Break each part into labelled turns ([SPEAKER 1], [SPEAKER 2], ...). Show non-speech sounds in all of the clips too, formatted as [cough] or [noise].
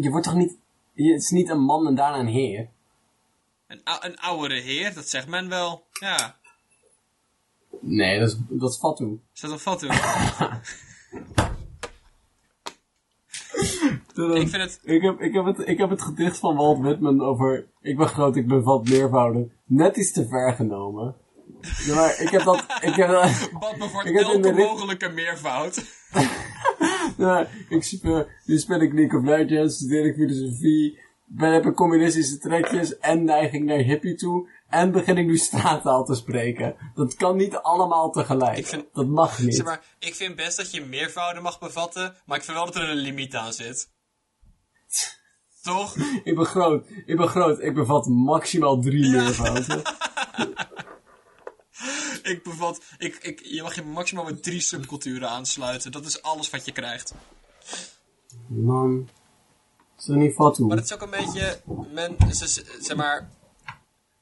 [SPEAKER 1] je wordt toch niet... Je, het is niet een man en daarna een heer.
[SPEAKER 2] Een, een oudere heer, dat zegt men wel. Ja,
[SPEAKER 1] Nee, dat is, dat is Fatu.
[SPEAKER 2] is dat een foto? [laughs]
[SPEAKER 1] Ik
[SPEAKER 2] vind het-
[SPEAKER 1] Ik heb, ik, heb het, ik heb het gedicht van Walt Whitman over... Ik ben groot, ik bevat meervouden. Net iets te ver genomen. Ja, maar ik heb dat... Ik heb dat [laughs]
[SPEAKER 2] Wat me voor
[SPEAKER 1] Ik heb in
[SPEAKER 2] elke
[SPEAKER 1] de rit-
[SPEAKER 2] mogelijke meervoud. [laughs]
[SPEAKER 1] ja, ik speel, nu speel ik League of Legends, studeer ik filosofie, ben, heb ik communistische trekjes en neiging naar hippie toe. En begin ik nu straattaal te spreken. Dat kan niet allemaal tegelijk.
[SPEAKER 2] Ik vind-
[SPEAKER 1] dat mag niet.
[SPEAKER 2] Zeg maar, ik vind best dat je meervouden mag bevatten, maar ik vind wel dat er een limiet aan zit. Toch? [laughs]
[SPEAKER 1] Ik ben groot, ik ben groot, ik bevat maximaal drie meervouden. [laughs] [laughs]
[SPEAKER 2] Ik bevat, ik, ik, je mag je maximaal met drie subculturen aansluiten. Dat is alles wat je krijgt.
[SPEAKER 1] Man, niet fatu?
[SPEAKER 2] Maar het is ook een beetje, men, ze- ze- zeg maar,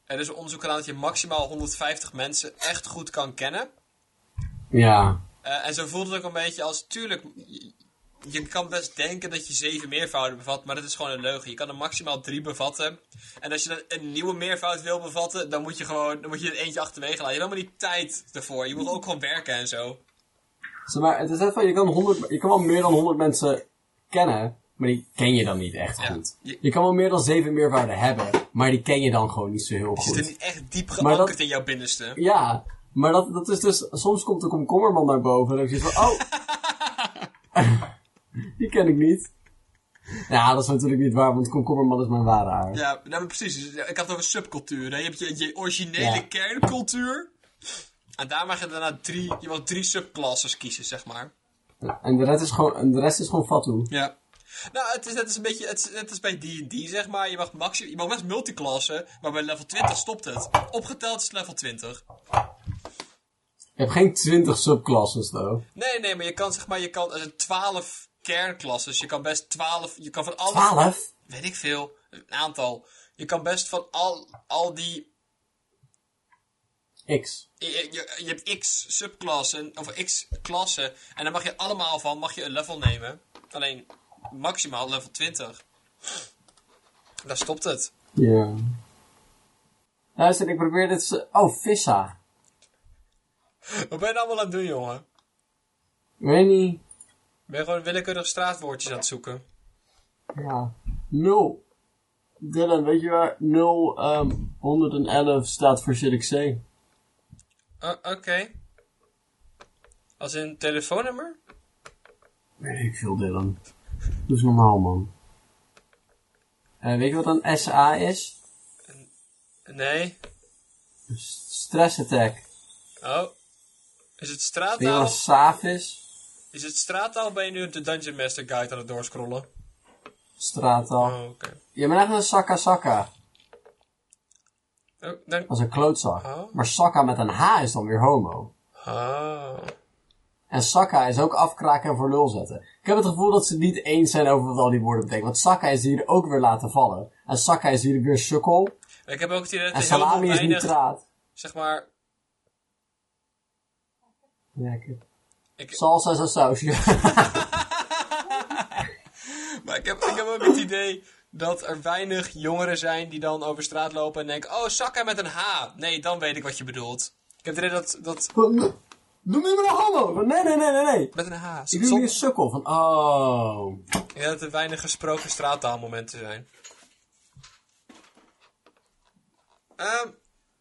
[SPEAKER 2] er is een onderzoek gedaan dat je maximaal 150 mensen echt goed kan kennen.
[SPEAKER 1] Ja,
[SPEAKER 2] Eh, en zo voelt het ook een beetje als, tuurlijk, je, kan best denken dat je zeven meervouden bevat, maar dat is gewoon een leugen. Je kan er maximaal drie bevatten. En als je dan een nieuwe meervoud wil bevatten, dan moet je gewoon, dan moet je er eentje achterwege laten. Je hebt helemaal niet tijd ervoor. Je moet ook gewoon werken en zo.
[SPEAKER 1] zeg maar, het is echt van, je kan, 100, je kan wel meer dan 100 mensen kennen, maar die ken je dan niet echt
[SPEAKER 2] Ja.
[SPEAKER 1] goed.
[SPEAKER 2] Je-
[SPEAKER 1] Je kan wel meer dan zeven meervouden hebben, maar die ken je dan gewoon niet zo heel
[SPEAKER 2] Je zit er
[SPEAKER 1] goed.
[SPEAKER 2] niet echt diep geankerd
[SPEAKER 1] dat-
[SPEAKER 2] in jouw binnenste.
[SPEAKER 1] Ja, maar dat, dat is dus, soms komt de komkommerman naar boven en dan zeg je van, oh, [laughs] [laughs] die ken ik niet. Ja, dat is natuurlijk niet waar, want komkommerman is mijn ware aard.
[SPEAKER 2] Ja, nou, maar precies. Dus, ja, Ik had het over subculturen. Je hebt je, je originele
[SPEAKER 1] Ja.
[SPEAKER 2] kerncultuur. En daar mag je daarna drie, je mag drie subclasses kiezen, zeg maar.
[SPEAKER 1] En de rest is gewoon, en de rest is gewoon fatu.
[SPEAKER 2] Ja. Nou, het is net als een beetje, het is net als bij D&D, zeg maar. Je mag, maxi je mag best multiclassen, maar bij level 20 stopt het. Opgeteld is het level 20.
[SPEAKER 1] Je hebt geen 20 subclasses, though.
[SPEAKER 2] Nee, nee, maar je kan, zeg maar, je kan, er zijn 12 kernklasses. Je kan best 12, je kan van alle...
[SPEAKER 1] 12?
[SPEAKER 2] weet ik veel, een aantal. Je kan best van al, al die
[SPEAKER 1] X.
[SPEAKER 2] Je, je, je hebt x subklassen, of x klassen, en dan mag je allemaal van, mag je een level nemen. Alleen maximaal level 20. Daar stopt het.
[SPEAKER 1] Ja. Luister, ik probeer dit... Oh, Vissa.
[SPEAKER 2] Wat ben je nou allemaal aan het doen, jongen?
[SPEAKER 1] Ik weet niet.
[SPEAKER 2] Ben gewoon willekeurig straatwoordjes aan het zoeken?
[SPEAKER 1] Ja. 0. Dylan, weet je waar 0, ehm 111 staat voor say?
[SPEAKER 2] Uh, Oké. Als in telefoonnummer?
[SPEAKER 1] Weet ik veel, Dylan. Doe eens normaal, man. Eh, weet je wat een SA is?
[SPEAKER 2] Nee.
[SPEAKER 1] Stress attack.
[SPEAKER 2] Oh. Is het
[SPEAKER 1] Weet je wat SAF is?
[SPEAKER 2] Is het straattaal of ben je nu de Dungeon Master Guide aan het doorscrollen?
[SPEAKER 1] Straattaal.
[SPEAKER 2] Oh, oké.
[SPEAKER 1] Je bent echt een sakka sakka.
[SPEAKER 2] Oh, dan...
[SPEAKER 1] Dat is een klootzak.
[SPEAKER 2] Oh.
[SPEAKER 1] Maar sakka met een H is dan weer homo.
[SPEAKER 2] Ah.
[SPEAKER 1] En sakka is ook afkraken en voor lul zetten. Ik heb het gevoel dat ze het niet eens zijn over wat al die woorden betekenen. Want sakka is hier ook weer laten vallen. En sakka is hier weer sukkel.
[SPEAKER 2] Ik heb ook het idee dat
[SPEAKER 1] En salami is nitraat.
[SPEAKER 2] zeg maar...
[SPEAKER 1] Ja, ik...
[SPEAKER 2] Ik-
[SPEAKER 1] Salsa is een sausje. [laughs]
[SPEAKER 2] Maar ik heb, ik heb ook het idee dat er weinig jongeren zijn die dan over straat lopen en denken... Oh, sakka met een H. Nee, dan weet ik wat je bedoelt. Ik heb het idee dat... dat
[SPEAKER 1] Doe me maar een homo! Nee, nee, nee, nee, nee.
[SPEAKER 2] met een H.
[SPEAKER 1] Ik doe een sukkel van, oh.
[SPEAKER 2] Ik dat er weinig gesproken straattaalmomenten zijn. Ehm,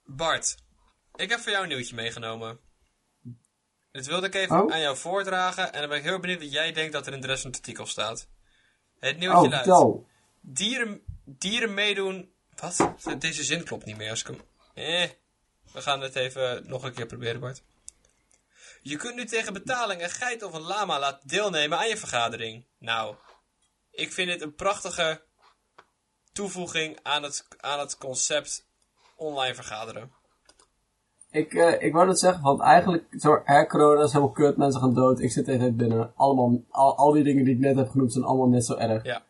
[SPEAKER 2] Bart. Ik heb voor jou een nieuwtje meegenomen. Dit wilde ik even
[SPEAKER 1] Oh.
[SPEAKER 2] aan jou voordragen. En dan ben ik heel benieuwd wat jij denkt dat er in de rest van het artikel staat. Het nieuwtje
[SPEAKER 1] Oh,
[SPEAKER 2] luidt. Dieren, dieren meedoen... Wat? Deze zin klopt niet meer als ik hem... Eh. We gaan het even nog een keer proberen, Bart. Je kunt nu tegen betaling een geit of een lama laten deelnemen aan je vergadering. Nou, ik vind dit een prachtige toevoeging aan het, aan het concept online vergaderen.
[SPEAKER 1] Ik, eh, ik wou dat zeggen, want eigenlijk, zo, hè, corona is helemaal kut, mensen gaan dood, ik zit de hele tijd binnen. Allemaal, al, al die dingen die ik net heb genoemd zijn allemaal net zo erg.
[SPEAKER 2] Ja.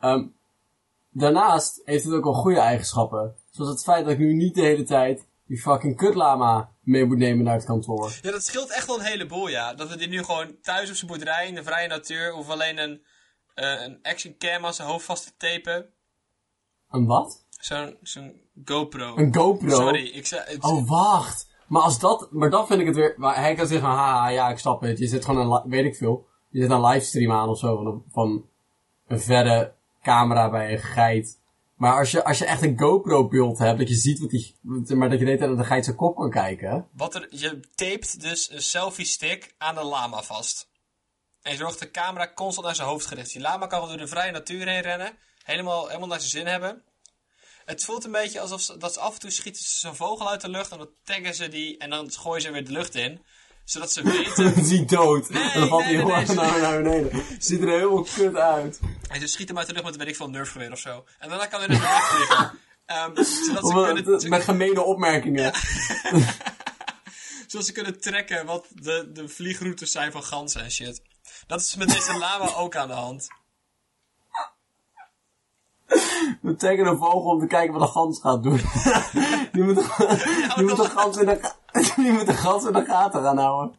[SPEAKER 1] Ehm, daarnaast heeft het ook wel goede eigenschappen. Zoals het feit dat ik nu niet de hele tijd die fucking kutlama mee moet nemen naar het kantoor.
[SPEAKER 2] Ja, dat scheelt echt wel een heleboel, ja. Dat we dit nu gewoon thuis op zijn boerderij in de vrije natuur, of alleen een, eh, een action cam aan zijn hoofd vast te tapen.
[SPEAKER 1] Een wat?
[SPEAKER 2] Zo'n zo'n GoPro.
[SPEAKER 1] Een GoPro?
[SPEAKER 2] Sorry, ik zei... het-
[SPEAKER 1] Oh, wacht. Maar als dat, maar dan vind ik het weer, maar hij kan zeggen, haha, ja, ik snap het. Je zet gewoon een, weet ik veel, je zet een livestream aan of zo van een, van een verre camera bij een geit. Maar als je, als je echt een GoPro beeld hebt, dat je ziet wat die, maar dat je tijd naar de geit zijn kop kan kijken.
[SPEAKER 2] Wat er, je tapet dus een selfie stick aan de lama vast. En je zorgt de camera constant naar zijn hoofd gericht. Die lama kan wel door de vrije natuur heen rennen. Helemaal, helemaal naar zijn zin hebben. Het voelt een beetje alsof ze, dat ze af en toe schieten ze zo'n vogel uit de lucht. En dan taggen ze die en dan gooien ze weer de lucht in. Zodat ze weten... [laughs]
[SPEAKER 1] Is hij dood.
[SPEAKER 2] Nee,
[SPEAKER 1] en dan valt
[SPEAKER 2] nee,
[SPEAKER 1] hij
[SPEAKER 2] nee, nee.
[SPEAKER 1] naar, beneden. Ziet er helemaal kut uit.
[SPEAKER 2] en ze schieten hem uit de lucht met weet ik veel nerfgeweer of zo. En daarna kan hij naar de lucht vliegen. Ehm, zodat, ze
[SPEAKER 1] Of,
[SPEAKER 2] kunnen,
[SPEAKER 1] eh, met gemene opmerkingen. [laughs]
[SPEAKER 2] zodat ze kunnen trekken wat de, de vliegroutes zijn van ganzen en shit. Dat is met deze lama ook aan de hand. [laughs]
[SPEAKER 1] We taggen een vogel om te kijken wat een gans gaat doen. [laughs] die moet, die moet de gans in de, [laughs] die moet de gans in de gaten gaan houden.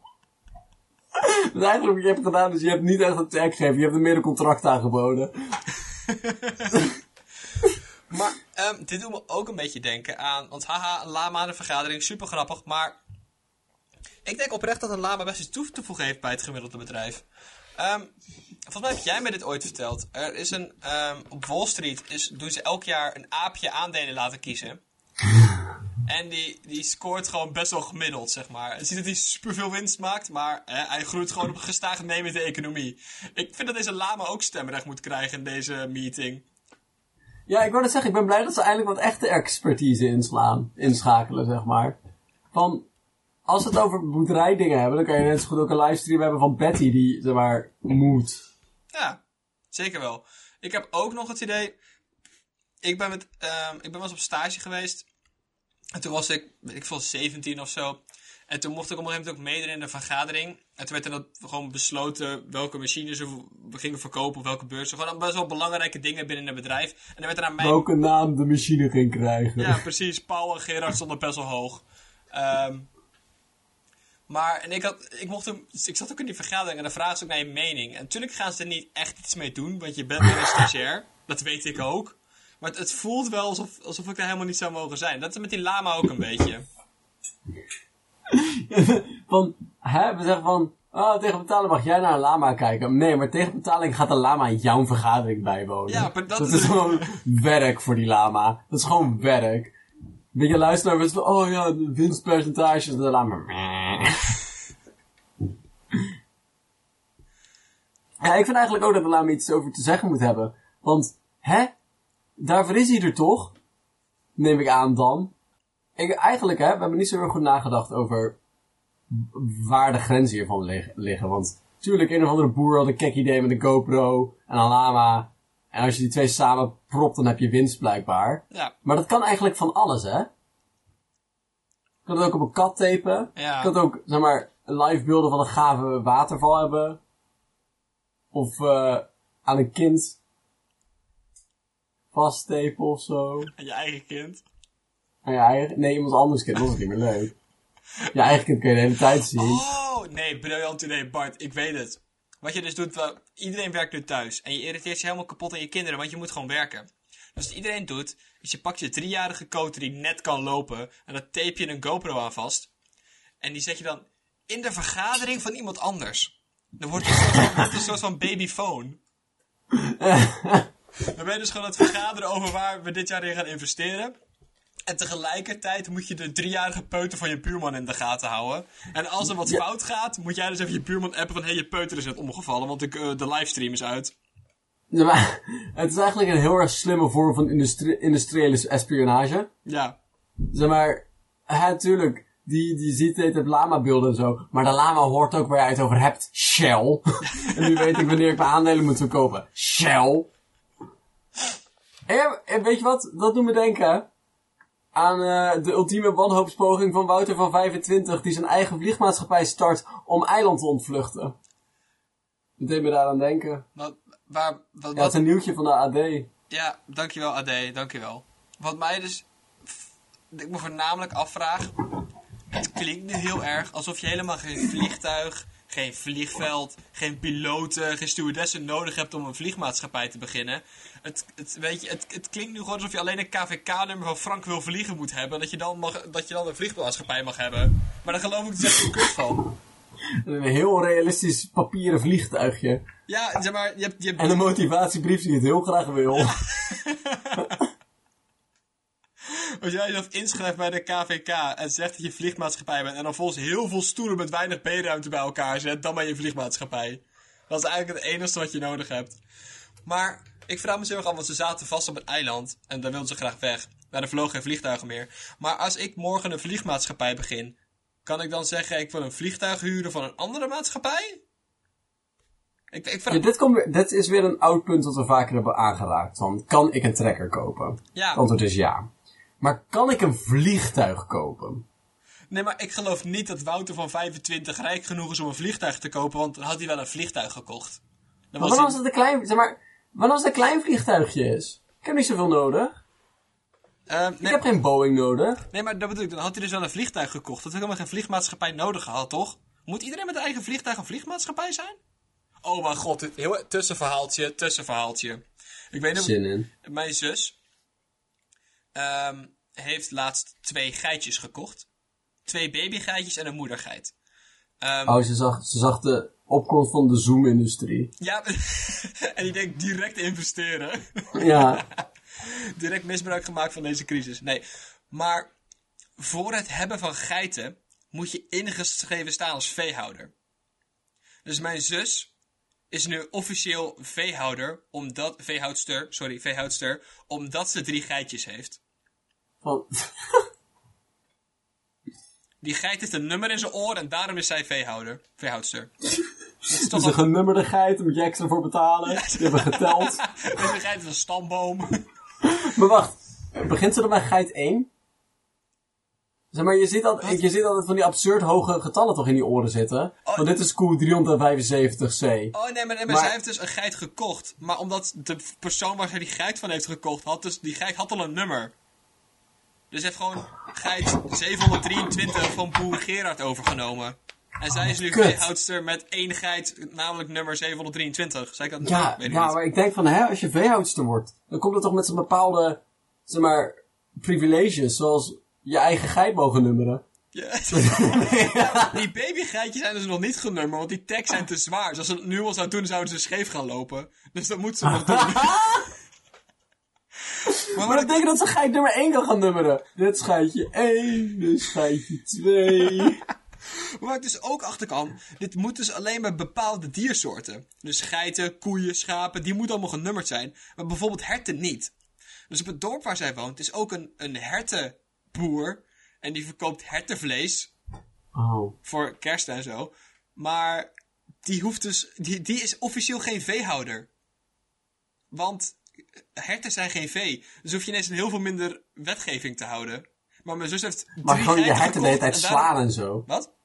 [SPEAKER 1] Dus eigenlijk wat je hebt gedaan is je hebt niet echt een tag gegeven, je hebt hem meer een contract aangeboden.
[SPEAKER 2] Maar ehm, dit doet me ook een beetje denken aan. Want haha, een lama aan een vergadering, super grappig. Maar ik denk oprecht dat een lama best iets toe te voegen heeft bij het gemiddelde bedrijf. Ehm, volgens mij heb jij me dit ooit verteld. Er is een. ehm, op Wall Street is, doen ze elk jaar een aapje aandelen laten kiezen. [laughs] En die, die scoort gewoon best wel gemiddeld, zeg maar. Het ziet dat hij superveel winst maakt, maar hè, hij groeit gewoon op een gestaag nemende economie. Ik vind dat deze lama ook stemrecht moet krijgen in deze meeting.
[SPEAKER 1] Ja, ik wou net zeggen, ik ben blij dat ze eindelijk wat echte expertise inslaan, inschakelen, zeg maar. Van, als we het over boerderijdingen hebben, dan kan je net zo goed ook een livestream hebben van Betty die, zeg maar, moet.
[SPEAKER 2] Ja, zeker wel. Ik heb ook nog het idee. Ik ben, met, ehm, ik ben wel eens op stage geweest. En toen was ik, ik veel, 17 of zo. En toen mocht ik op een gegeven moment ook meedoen in een vergadering. En toen werd er dat gewoon besloten welke machines we gingen verkopen op welke beurzen. Gewoon best wel belangrijke dingen binnen het bedrijf. En dan werd er aan mij
[SPEAKER 1] Welke naam de machine ging krijgen.
[SPEAKER 2] ja, precies. Paul en Gerard stonden best wel hoog. Ehm, maar en ik, had, ik, mocht hem, ik zat ook in die vergadering en dan vragen ze ook naar je mening. En natuurlijk gaan ze er niet echt iets mee doen, want je bent weer een stagiair. Dat weet ik ook. Maar het, het voelt wel alsof, alsof ik daar helemaal niet zou mogen zijn. Dat is met die lama ook een beetje. [laughs]
[SPEAKER 1] van, hè, we zeggen van, ah, tegen betaling mag jij naar een lama kijken. Nee, maar tegen betaling gaat de lama jouw vergadering bijwonen.
[SPEAKER 2] Ja, maar dat-
[SPEAKER 1] is gewoon werk voor die lama. Dat is gewoon werk. Weet je, luisteren naar van, oh ja, de winstpercentages, de lama. meh. Ja, ik vind eigenlijk ook dat de lama iets over te zeggen moet hebben. Want, hè, daarvoor is hij er toch? Neem ik aan dan. Ik, eigenlijk, hè, we hebben niet zo heel goed nagedacht over waar de grenzen hiervan lig- liggen. Want natuurlijk, een of andere boer had een kek idee met een GoPro en een lama. En als je die twee samen propt, dan heb je winst blijkbaar.
[SPEAKER 2] Ja,
[SPEAKER 1] Maar dat kan eigenlijk van alles, hè? Je kan het ook op een kat tapen.
[SPEAKER 2] Ja.
[SPEAKER 1] Je kan het ook, zeg maar, live beelden van een gave waterval hebben. Of eh aan een kind vasttapen of zo.
[SPEAKER 2] en je eigen kind.
[SPEAKER 1] Aan je eigen, nee, iemand anders kind, dat is niet meer leuk. Je eigen kind kun je de hele tijd zien.
[SPEAKER 2] Oh, nee, briljant idee, Bart. Ik weet het. Wat je dus doet, iedereen werkt nu thuis. En je irriteert je helemaal kapot aan je kinderen, want je moet gewoon werken. Dus wat iedereen doet, is je pakt je driejarige koter die net kan lopen. En dan tape je een GoPro aan vast. En die zet je dan in de vergadering van iemand anders. Dan wordt het een soort van, babyphone. [laughs] Dan ben je dus gewoon aan het vergaderen over waar we dit jaar in gaan investeren. En tegelijkertijd moet je de driejarige peuter van je buurman in de gaten houden. En als er wat
[SPEAKER 1] Ja.
[SPEAKER 2] fout gaat, moet jij dus even je buurman appen van... Hé, hey, je peuter is net omgevallen, want de, eh, de livestream is uit.
[SPEAKER 1] Ja, maar, [laughs] het is eigenlijk een heel erg slimme vorm van industrie- industriële espionage.
[SPEAKER 2] Ja.
[SPEAKER 1] Zeg maar, hè, tuurlijk, die, die ziet het het lama-beelden en zo. Maar de lama hoort ook waar jij het over hebt. Shell. [laughs] en nu weet ik wanneer ik mijn aandelen moet verkopen. Shell. En, en weet je wat? Dat doet me denken aan eh, de ultieme wanhoopspoging van Wouter van 25... die zijn eigen vliegmaatschappij start om eiland te ontvluchten. Dat deed me daaraan denken.
[SPEAKER 2] Wat, waar, wat,
[SPEAKER 1] Ja, het
[SPEAKER 2] wat,
[SPEAKER 1] is een nieuwtje van de AD.
[SPEAKER 2] ja, dankjewel AD, dankjewel. Wat mij dus... Ik me voornamelijk afvraag... Het klinkt nu heel erg alsof je helemaal geen vliegtuig, geen vliegveld, geen piloten, geen stewardessen nodig hebt om een vliegmaatschappij te beginnen. Het, het, weet je, het, het klinkt nu gewoon alsof je alleen een KVK-nummer van Frank wil vliegen moet hebben. Dat je, dan mag, dat je dan een vliegmaatschappij mag hebben. Maar daar geloof ik dus echt geen kut van. [laughs]
[SPEAKER 1] Een heel realistisch papieren vliegtuigje.
[SPEAKER 2] Ja, zeg maar, je hebt... Je hebt
[SPEAKER 1] En een motivatiebrief die het heel graag wil. [laughs]
[SPEAKER 2] Als jij jezelf inschrijft bij de KVK en zegt dat je vliegmaatschappij bent en dan volgens heel veel stoelen met weinig B-ruimte bij elkaar zet, dan ben je vliegmaatschappij. Dat is eigenlijk het enige wat je nodig hebt. Maar ik vraag me zo erg af, want ze zaten vast op een eiland en daar wilden ze graag weg. Maar er vlogen geen vliegtuigen meer. Maar als ik morgen een vliegmaatschappij begin, kan ik dan zeggen ik wil een vliegtuig huren van een andere maatschappij? Ik, ik vraag...
[SPEAKER 1] Ja, dit, komt weer, dit is weer een oud punt dat we vaker hebben aangeraakt. Van, kan ik een trekker kopen?
[SPEAKER 2] Ja.
[SPEAKER 1] Het antwoord is ja. Maar kan ik een vliegtuig kopen?
[SPEAKER 2] Nee, maar ik geloof niet dat Wouter van 25 rijk genoeg is om een vliegtuig te kopen, want dan had hij wel een vliegtuig gekocht. Dan
[SPEAKER 1] Maar
[SPEAKER 2] was
[SPEAKER 1] wat
[SPEAKER 2] hij-
[SPEAKER 1] als het een klein, zeg maar, wat als het een klein vliegtuigje is? Ik heb niet zoveel nodig. Ik
[SPEAKER 2] nee,
[SPEAKER 1] heb geen Boeing nodig.
[SPEAKER 2] nee, maar dat bedoel ik, dan had hij dus wel een vliegtuig gekocht. Dat had helemaal geen vliegmaatschappij nodig gehad, toch? Moet iedereen met een eigen vliegtuig een vliegmaatschappij zijn? Oh mijn god, heel tussenverhaaltje, tussenverhaaltje. Ik weet nog,
[SPEAKER 1] Zin in.
[SPEAKER 2] mijn zus ehm, heeft laatst twee geitjes gekocht. Twee babygeitjes en een moedergeit. Ehm,
[SPEAKER 1] Oh, ze zag, ze zag de opkomst van de Zoom-industrie.
[SPEAKER 2] Ja, [laughs] en die denkt direct investeren.
[SPEAKER 1] Ja. [laughs]
[SPEAKER 2] direct misbruik gemaakt van deze crisis. Nee, maar voor het hebben van geiten moet je ingeschreven staan als veehouder. Dus mijn zus is nu officieel veehouder, omdat, veehoudster, sorry, veehoudster, omdat ze drie geitjes heeft.
[SPEAKER 1] Van, [laughs]
[SPEAKER 2] Die geit heeft een nummer in zijn oor en daarom is zij veehouder, veehoudster. Dat is toch
[SPEAKER 1] is een
[SPEAKER 2] al...
[SPEAKER 1] genummerde geit, moet je extra voor betalen. Die hebben geteld. [laughs]
[SPEAKER 2] Deze geit is een stamboom. [laughs]
[SPEAKER 1] Maar wacht, begint ze dan bij geit 1? Zeg maar, je ziet, altijd, je ziet altijd van die absurd hoge getallen toch in die oren zitten. Want dit is Q375C.
[SPEAKER 2] Oh nee, maar, nee, maar,
[SPEAKER 1] Maar-
[SPEAKER 2] zij heeft dus een geit gekocht. Maar omdat de persoon waar zij die geit van heeft gekocht, had dus, die geit had al een nummer. Dus heeft gewoon geit 723 van boer Gerard overgenomen. En zij is nu veehoudster met één geit, namelijk nummer 723. Zij kan
[SPEAKER 1] Ja,
[SPEAKER 2] weet ik
[SPEAKER 1] ja,
[SPEAKER 2] niet.
[SPEAKER 1] maar ik denk van, hè, als je veehoudster wordt, dan komt het toch met zo'n bepaalde, zeg maar, privileges, zoals je eigen geit mogen nummeren.
[SPEAKER 2] Ja. Ja, [laughs] [laughs] die babygeitjes zijn dus nog niet genummerd, want die tags zijn te zwaar. Dus als ze het nu al zou doen, zouden ze scheef gaan lopen. Dus dat moet ze nog [laughs] doen. Maar
[SPEAKER 1] Maar dat betekent dat ze geit nummer 1 kan gaan nummeren. Dit is geitje 1, dit is geitje 2. [laughs]
[SPEAKER 2] Waar ik dus ook achter kan, dit moet dus alleen bij bepaalde diersoorten. Dus geiten, koeien, schapen, die moeten allemaal genummerd zijn. Maar bijvoorbeeld herten niet. Dus op het dorp waar zij woont is ook een, een hertenboer. En die verkoopt hertenvlees
[SPEAKER 1] Oh.
[SPEAKER 2] voor kerst en zo. Maar die hoeft dus, die, die is officieel geen veehouder. Want herten zijn geen vee. Dus hoef je ineens een heel veel minder wetgeving te houden. Maar mijn zus heeft
[SPEAKER 1] je gewoon je herten de hele tijd
[SPEAKER 2] en daarom-
[SPEAKER 1] slaan en zo.
[SPEAKER 2] Wat?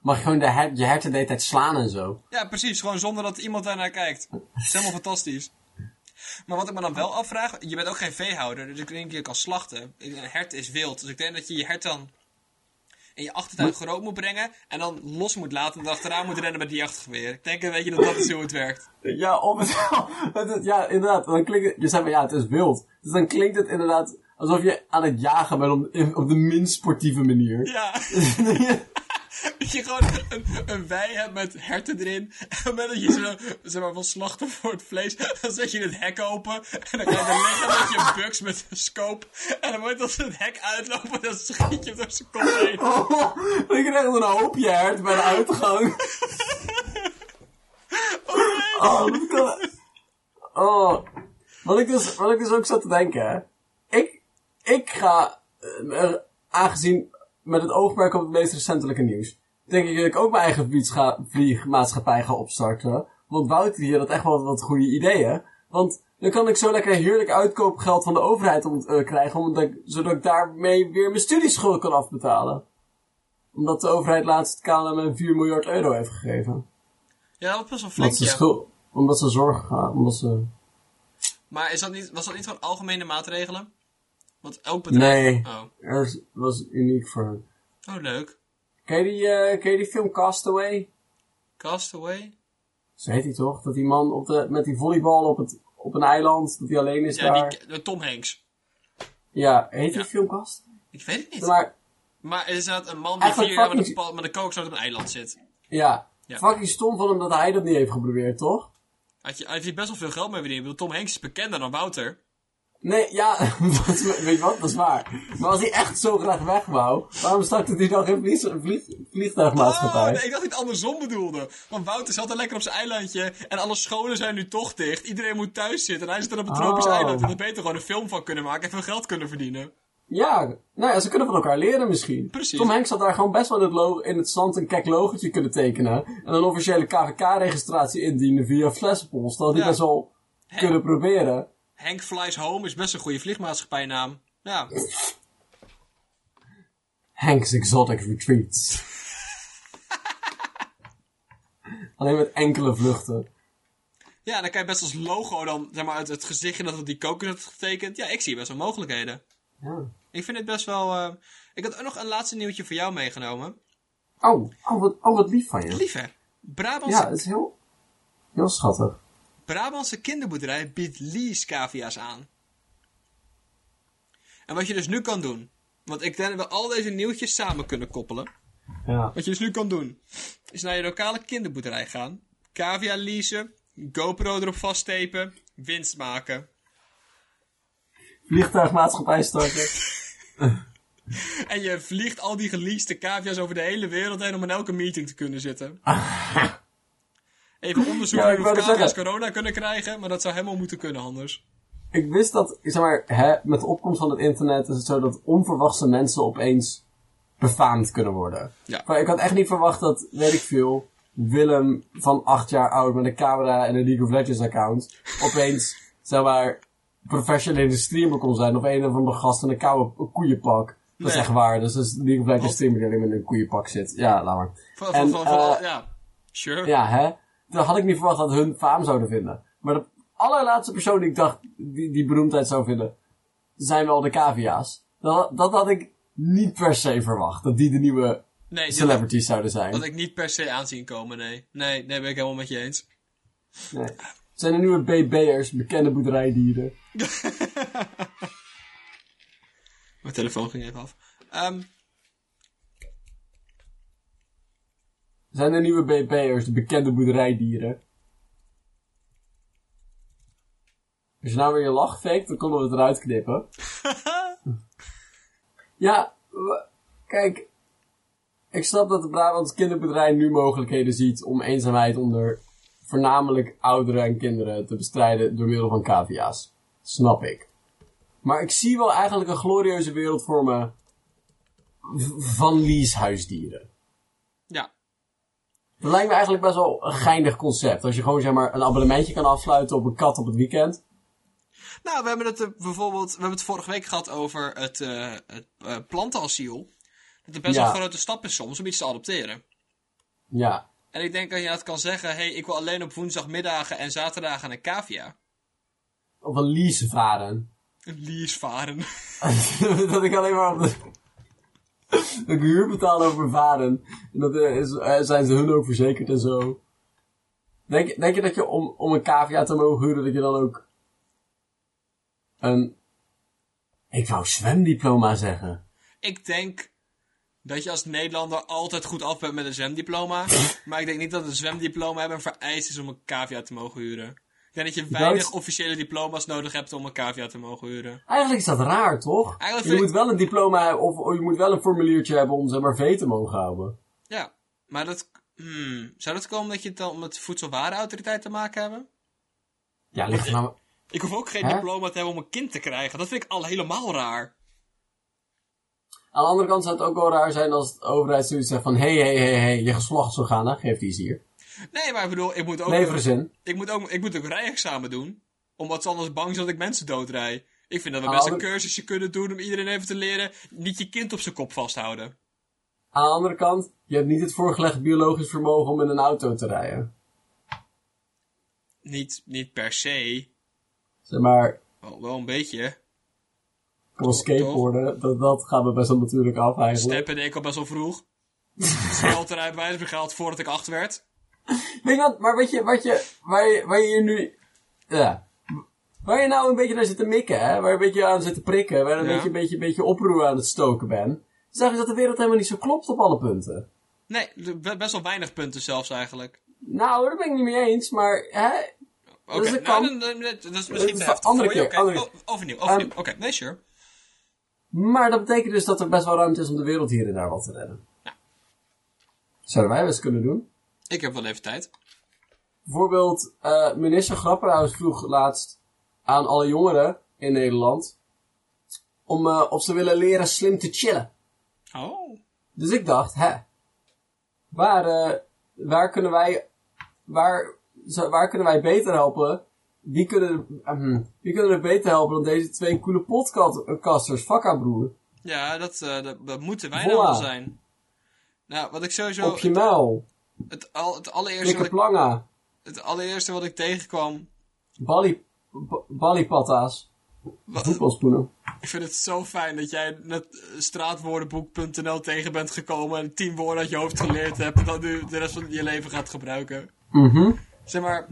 [SPEAKER 1] Mag je gewoon de her- je herten de hele tijd slaan en zo.
[SPEAKER 2] Ja, precies. Gewoon zonder dat iemand daarnaar kijkt. Dat is helemaal fantastisch. Maar wat ik me dan wel afvraag, je bent ook geen veehouder, dus ik denk dat je kan slachten. Een hert is wild, dus ik denk dat je je hert dan in je achtertuin groot moet brengen en dan los moet laten en achteraan moet rennen met die jachtgeweer. Ik denk een beetje dat dat is hoe het werkt.
[SPEAKER 1] Ja, of het, [laughs] ja, inderdaad. Dan klinkt het, je zei van ja, het is wild. Dus dan klinkt het inderdaad alsof je aan het jagen bent op, op de minst sportieve manier.
[SPEAKER 2] Ja, [laughs] [laughs] dat je gewoon een, een wei hebt met herten erin. En moment dat je zo, zeg maar, wil slachten voor het vlees, dan zet je het hek open. En dan ga je er liggen met je buks met een scope. En moment dat ze het hek uitlopen, dan schiet je door zijn kop heen. [laughs]
[SPEAKER 1] Oh, ik krijg een hoopje hert bij de uitgang. [laughs] Oh, dat kan... Oh. Wat ik dus, wat ik dus ook zat te denken, hè. Ik, ik ga, eh, aangezien met het oogmerk op het meest recentelijke nieuws, denk ik dat ik ook mijn eigen vliegmaatschappij ga opstarten. Want Wouter hier had echt wel wat goede ideeën. Want dan kan ik zo lekker heerlijk uitkoopgeld van de overheid om, eh, krijgen, omdat ik, zodat ik daarmee weer mijn studieschuld kan afbetalen. Omdat de overheid laatst KLM een 4 miljard euro heeft gegeven.
[SPEAKER 2] Ja, dat was best wel
[SPEAKER 1] Omdat
[SPEAKER 2] flink,
[SPEAKER 1] ze,
[SPEAKER 2] ja.
[SPEAKER 1] schuld, omdat ze zorgen gaan, omdat ze...
[SPEAKER 2] Maar is dat niet, was dat niet gewoon algemene maatregelen? Want elk bedrijf...
[SPEAKER 1] Nee,
[SPEAKER 2] Oh,
[SPEAKER 1] er is- was uniek voor hen.
[SPEAKER 2] oh leuk.
[SPEAKER 1] Ken je die, eh, ken je die film Castaway?
[SPEAKER 2] Castaway?
[SPEAKER 1] Zo heet hij toch? Dat die man op de, met die volleybal op, het, op een eiland, dat hij alleen is
[SPEAKER 2] Ja,
[SPEAKER 1] daar.
[SPEAKER 2] die, Tom Hanks.
[SPEAKER 1] Ja, heet die
[SPEAKER 2] Ja.
[SPEAKER 1] filmkast?
[SPEAKER 2] Ik weet het niet.
[SPEAKER 1] Maar,
[SPEAKER 2] Maar er staat een man die vier jaar met een,
[SPEAKER 1] fucking-
[SPEAKER 2] pa- met een op een eiland zit.
[SPEAKER 1] ja,
[SPEAKER 2] Ja.
[SPEAKER 1] fucking stom van hem dat hij dat niet heeft geprobeerd, toch?
[SPEAKER 2] Had je, heeft hij best wel veel geld mee verdiend. Ik bedoel, Tom Hanks is bekender dan Wouter.
[SPEAKER 1] Nee, ja, [laughs] weet je wat, dat is waar. Maar als hij echt zo graag weg wou, waarom startte hij dan geen vlieg, vlieg, vliegtuigmaatschappij?
[SPEAKER 2] Oh, nee, ik dacht dat hij het andersom bedoelde. Want Wouter zat er lekker op zijn eilandje en alle scholen zijn nu toch dicht. Iedereen moet thuis zitten en hij zit er op een tropisch
[SPEAKER 1] Oh.
[SPEAKER 2] eiland. En daar beter gewoon een film van kunnen maken en veel geld kunnen verdienen.
[SPEAKER 1] Ja, nou ja, ze kunnen van elkaar leren misschien.
[SPEAKER 2] Precies.
[SPEAKER 1] Tom Hanks had daar gewoon best wel in het, in het zand een kek logotje kunnen tekenen. En een officiële KVK-registratie indienen via Flessenpost. Dat had hij
[SPEAKER 2] Ja.
[SPEAKER 1] best wel kunnen proberen.
[SPEAKER 2] Hank Flies Home is best een goede vliegmaatschappijnaam. Ja,
[SPEAKER 1] Hanks Exotic Retreats. [laughs] Alleen met enkele vluchten.
[SPEAKER 2] ja dan kan je best als logo dan, zeg maar, het, het gezichtje dat op die koker had getekend. Ja, ik zie best wel mogelijkheden.
[SPEAKER 1] Ja.
[SPEAKER 2] Ik vind het best wel... eh, Ik had ook nog een laatste nieuwtje voor jou meegenomen.
[SPEAKER 1] Oh, oh wat, oh, wat lief van je.
[SPEAKER 2] Lief hè? Brabantse,
[SPEAKER 1] Ja, het is heel, heel schattig.
[SPEAKER 2] Brabantse kinderboerderij biedt lease cavia's aan. En wat je dus nu kan doen... Want ik denk dat we al deze nieuwtjes samen kunnen koppelen.
[SPEAKER 1] Ja.
[SPEAKER 2] Wat je dus nu kan doen, is naar je lokale kinderboerderij gaan, cavia leasen, GoPro erop vasttepen, winst maken.
[SPEAKER 1] Vliegtuigmaatschappij starten. [laughs]
[SPEAKER 2] En je vliegt al die geleaste cavia's over de hele wereld heen om in elke meeting te kunnen zitten. [laughs] Even onderzoeken
[SPEAKER 1] Ja,
[SPEAKER 2] of
[SPEAKER 1] zeggen.
[SPEAKER 2] corona kunnen krijgen, maar dat zou helemaal moeten kunnen anders.
[SPEAKER 1] Ik wist dat, zeg maar, hè, met de opkomst van het internet is het zo dat onverwachte mensen opeens befaamd kunnen worden.
[SPEAKER 2] Ja.
[SPEAKER 1] Maar ik had echt niet verwacht dat, weet ik veel, Willem van acht jaar oud met een camera en een League of Legends account opeens, [laughs] zeg maar, professionele streamer kon zijn of een of andere gast in een koude koeienpak. Dat is
[SPEAKER 2] Nee.
[SPEAKER 1] echt waar. Dus dat is League of Legends streamer die alleen maar in een koeienpak zit. Ja, laat maar.
[SPEAKER 2] Van,
[SPEAKER 1] En,
[SPEAKER 2] van, van, van-
[SPEAKER 1] eh,
[SPEAKER 2] ja, sure.
[SPEAKER 1] Ja, hè? Dan had ik niet verwacht dat hun faam zouden vinden. Maar de allerlaatste persoon die ik dacht, die, die beroemdheid zou vinden, zijn wel de cavia's. Dat, dat had ik niet per se verwacht. Dat die de nieuwe
[SPEAKER 2] nee,
[SPEAKER 1] celebrities zouden zijn.
[SPEAKER 2] had ik niet per se aanzien komen, nee. Nee, nee, ben ik helemaal met je eens.
[SPEAKER 1] Nee. Het zijn de nieuwe BB'ers, bekende boerderijdieren. [laughs]
[SPEAKER 2] Mijn telefoon ging even af. Ehm,
[SPEAKER 1] zijn de nieuwe BB'ers, de bekende boerderijdieren. Als je nou weer je lach fake, dan konden we het eruit knippen. [laughs] ja, kijk. Ik snap dat de Brabants kinderboerderij nu mogelijkheden ziet om eenzaamheid onder voornamelijk ouderen en kinderen te bestrijden door middel van cavia's. Snap ik. Maar ik zie wel eigenlijk een glorieuze wereld voor me van leasehuisdieren. Dat lijkt me eigenlijk best wel een geinig concept. Als je gewoon zeg maar een abonnementje kan afsluiten op een kat op het weekend.
[SPEAKER 2] Nou, we hebben het er bijvoorbeeld, we hebben het vorige week gehad over het, eh, het eh, plantenasiel. Dat het best
[SPEAKER 1] Ja.
[SPEAKER 2] wel een grote stap is soms om iets te adopteren.
[SPEAKER 1] Ja.
[SPEAKER 2] En ik denk dat je het kan zeggen, hé, hey, ik wil alleen op woensdagmiddagen en zaterdagen een cavia.
[SPEAKER 1] Op een lease varen.
[SPEAKER 2] Een lease varen. [laughs] [laughs]
[SPEAKER 1] dat ik alleen maar op de... [laughs] dat ik huur betaal over varen. En dat eh, is, eh, zijn ze hun ook verzekerd en zo. Denk, je- denk je dat je om, om een cavia te mogen huren, dat je dan ook een... Ik wou zwemdiploma zeggen.
[SPEAKER 2] Ik denk dat je als Nederlander altijd goed af bent met een zwemdiploma. [laughs] maar ik denk niet dat een zwemdiploma hebben vereist is om een cavia te mogen huren. Ik denk dat je weinig
[SPEAKER 1] Duits-
[SPEAKER 2] officiële diploma's nodig hebt om een cavia te mogen huren.
[SPEAKER 1] Eigenlijk is dat raar, toch?
[SPEAKER 2] Eigenlijk
[SPEAKER 1] je moet wel een diploma hebben, of, of je moet wel een formuliertje hebben om zeg maar vee te mogen houden.
[SPEAKER 2] Ja, maar dat... Hmm, zou dat komen dat je het dan met voedselwarenautoriteit te maken hebben?
[SPEAKER 1] Ja, ligt er nou...
[SPEAKER 2] Ik hoef ook geen
[SPEAKER 1] Hè?
[SPEAKER 2] diploma te hebben om een kind te krijgen. Dat vind ik al helemaal raar.
[SPEAKER 1] Aan de andere kant zou het ook wel raar zijn als de overheid zoiets zegt van... Hé, hé, hé, hé, je geslachtsorganen, geef die eens hier.
[SPEAKER 2] Nee, maar ik bedoel, ik moet ook... Ik moet ook, ik moet ook rijexamen doen. Omdat ze anders bang zijn dat ik mensen doodrij. Ik vind dat we
[SPEAKER 1] Ah,
[SPEAKER 2] best een cursusje kunnen doen om iedereen even te leren. Niet je kind op zijn kop vasthouden.
[SPEAKER 1] Aan de andere kant, je hebt niet het voorgelegd biologisch vermogen om in een auto te rijden.
[SPEAKER 2] Niet, niet per se.
[SPEAKER 1] Zeg maar,
[SPEAKER 2] Wel, wel een beetje.
[SPEAKER 1] kan skateboarden, dat, dat gaat me best wel natuurlijk af eigenlijk.
[SPEAKER 2] Steppen deed ik al best wel vroeg. [laughs] Ik gehaald voordat ik acht werd.
[SPEAKER 1] Weet je wat, maar weet je, wat je, waar je, waar je nu, ja. Waar je nou een beetje naar zit te mikken, hè? Waar je een beetje aan zit te prikken, waar je een
[SPEAKER 2] Ja.
[SPEAKER 1] beetje, een beetje, een beetje oproer aan het stoken bent. Zeg je dat de wereld helemaal niet zo klopt op alle punten.
[SPEAKER 2] Nee, be- best wel weinig punten zelfs eigenlijk.
[SPEAKER 1] Nou, daar ben ik niet mee eens, maar, hè?
[SPEAKER 2] Oké,
[SPEAKER 1] Dus dat
[SPEAKER 2] nou, dat is
[SPEAKER 1] Dat
[SPEAKER 2] misschien
[SPEAKER 1] is voor
[SPEAKER 2] heftig
[SPEAKER 1] andere keer, andere
[SPEAKER 2] overnieuw, overnieuw.
[SPEAKER 1] Ehm,
[SPEAKER 2] Oké, nee, sure.
[SPEAKER 1] Maar dat betekent dus dat er best wel ruimte is om de wereld hier en daar wat te redden.
[SPEAKER 2] Ja.
[SPEAKER 1] Zouden wij best kunnen doen.
[SPEAKER 2] Ik heb wel even tijd.
[SPEAKER 1] Bijvoorbeeld, eh, minister Grapperhaus vroeg laatst aan alle jongeren in Nederland om eh, of ze willen leren slim te chillen.
[SPEAKER 2] Oh.
[SPEAKER 1] Dus ik dacht, hè, waar, eh, waar kunnen wij, waar, waar kunnen wij beter helpen? Wie kunnen, ehm, wie kunnen er beter helpen dan deze twee coole podcasters? Fakka broer.
[SPEAKER 2] Ja, dat, dat, dat moeten wij nou wel zijn. Nou, wat ik sowieso...
[SPEAKER 1] Op je muil.
[SPEAKER 2] Het, al, het, allereerste wat ik, het allereerste wat ik tegenkwam...
[SPEAKER 1] Balli, ba- ballipatta's.
[SPEAKER 2] wa-
[SPEAKER 1] Voetbalspoenen.
[SPEAKER 2] Ik vind het zo fijn dat jij net eh, straatwoordenboek.nl tegen bent gekomen... en tien woorden uit je hoofd geleerd hebt... en dat nu de rest van je leven gaat gebruiken.
[SPEAKER 1] Mhm.
[SPEAKER 2] Zeg maar,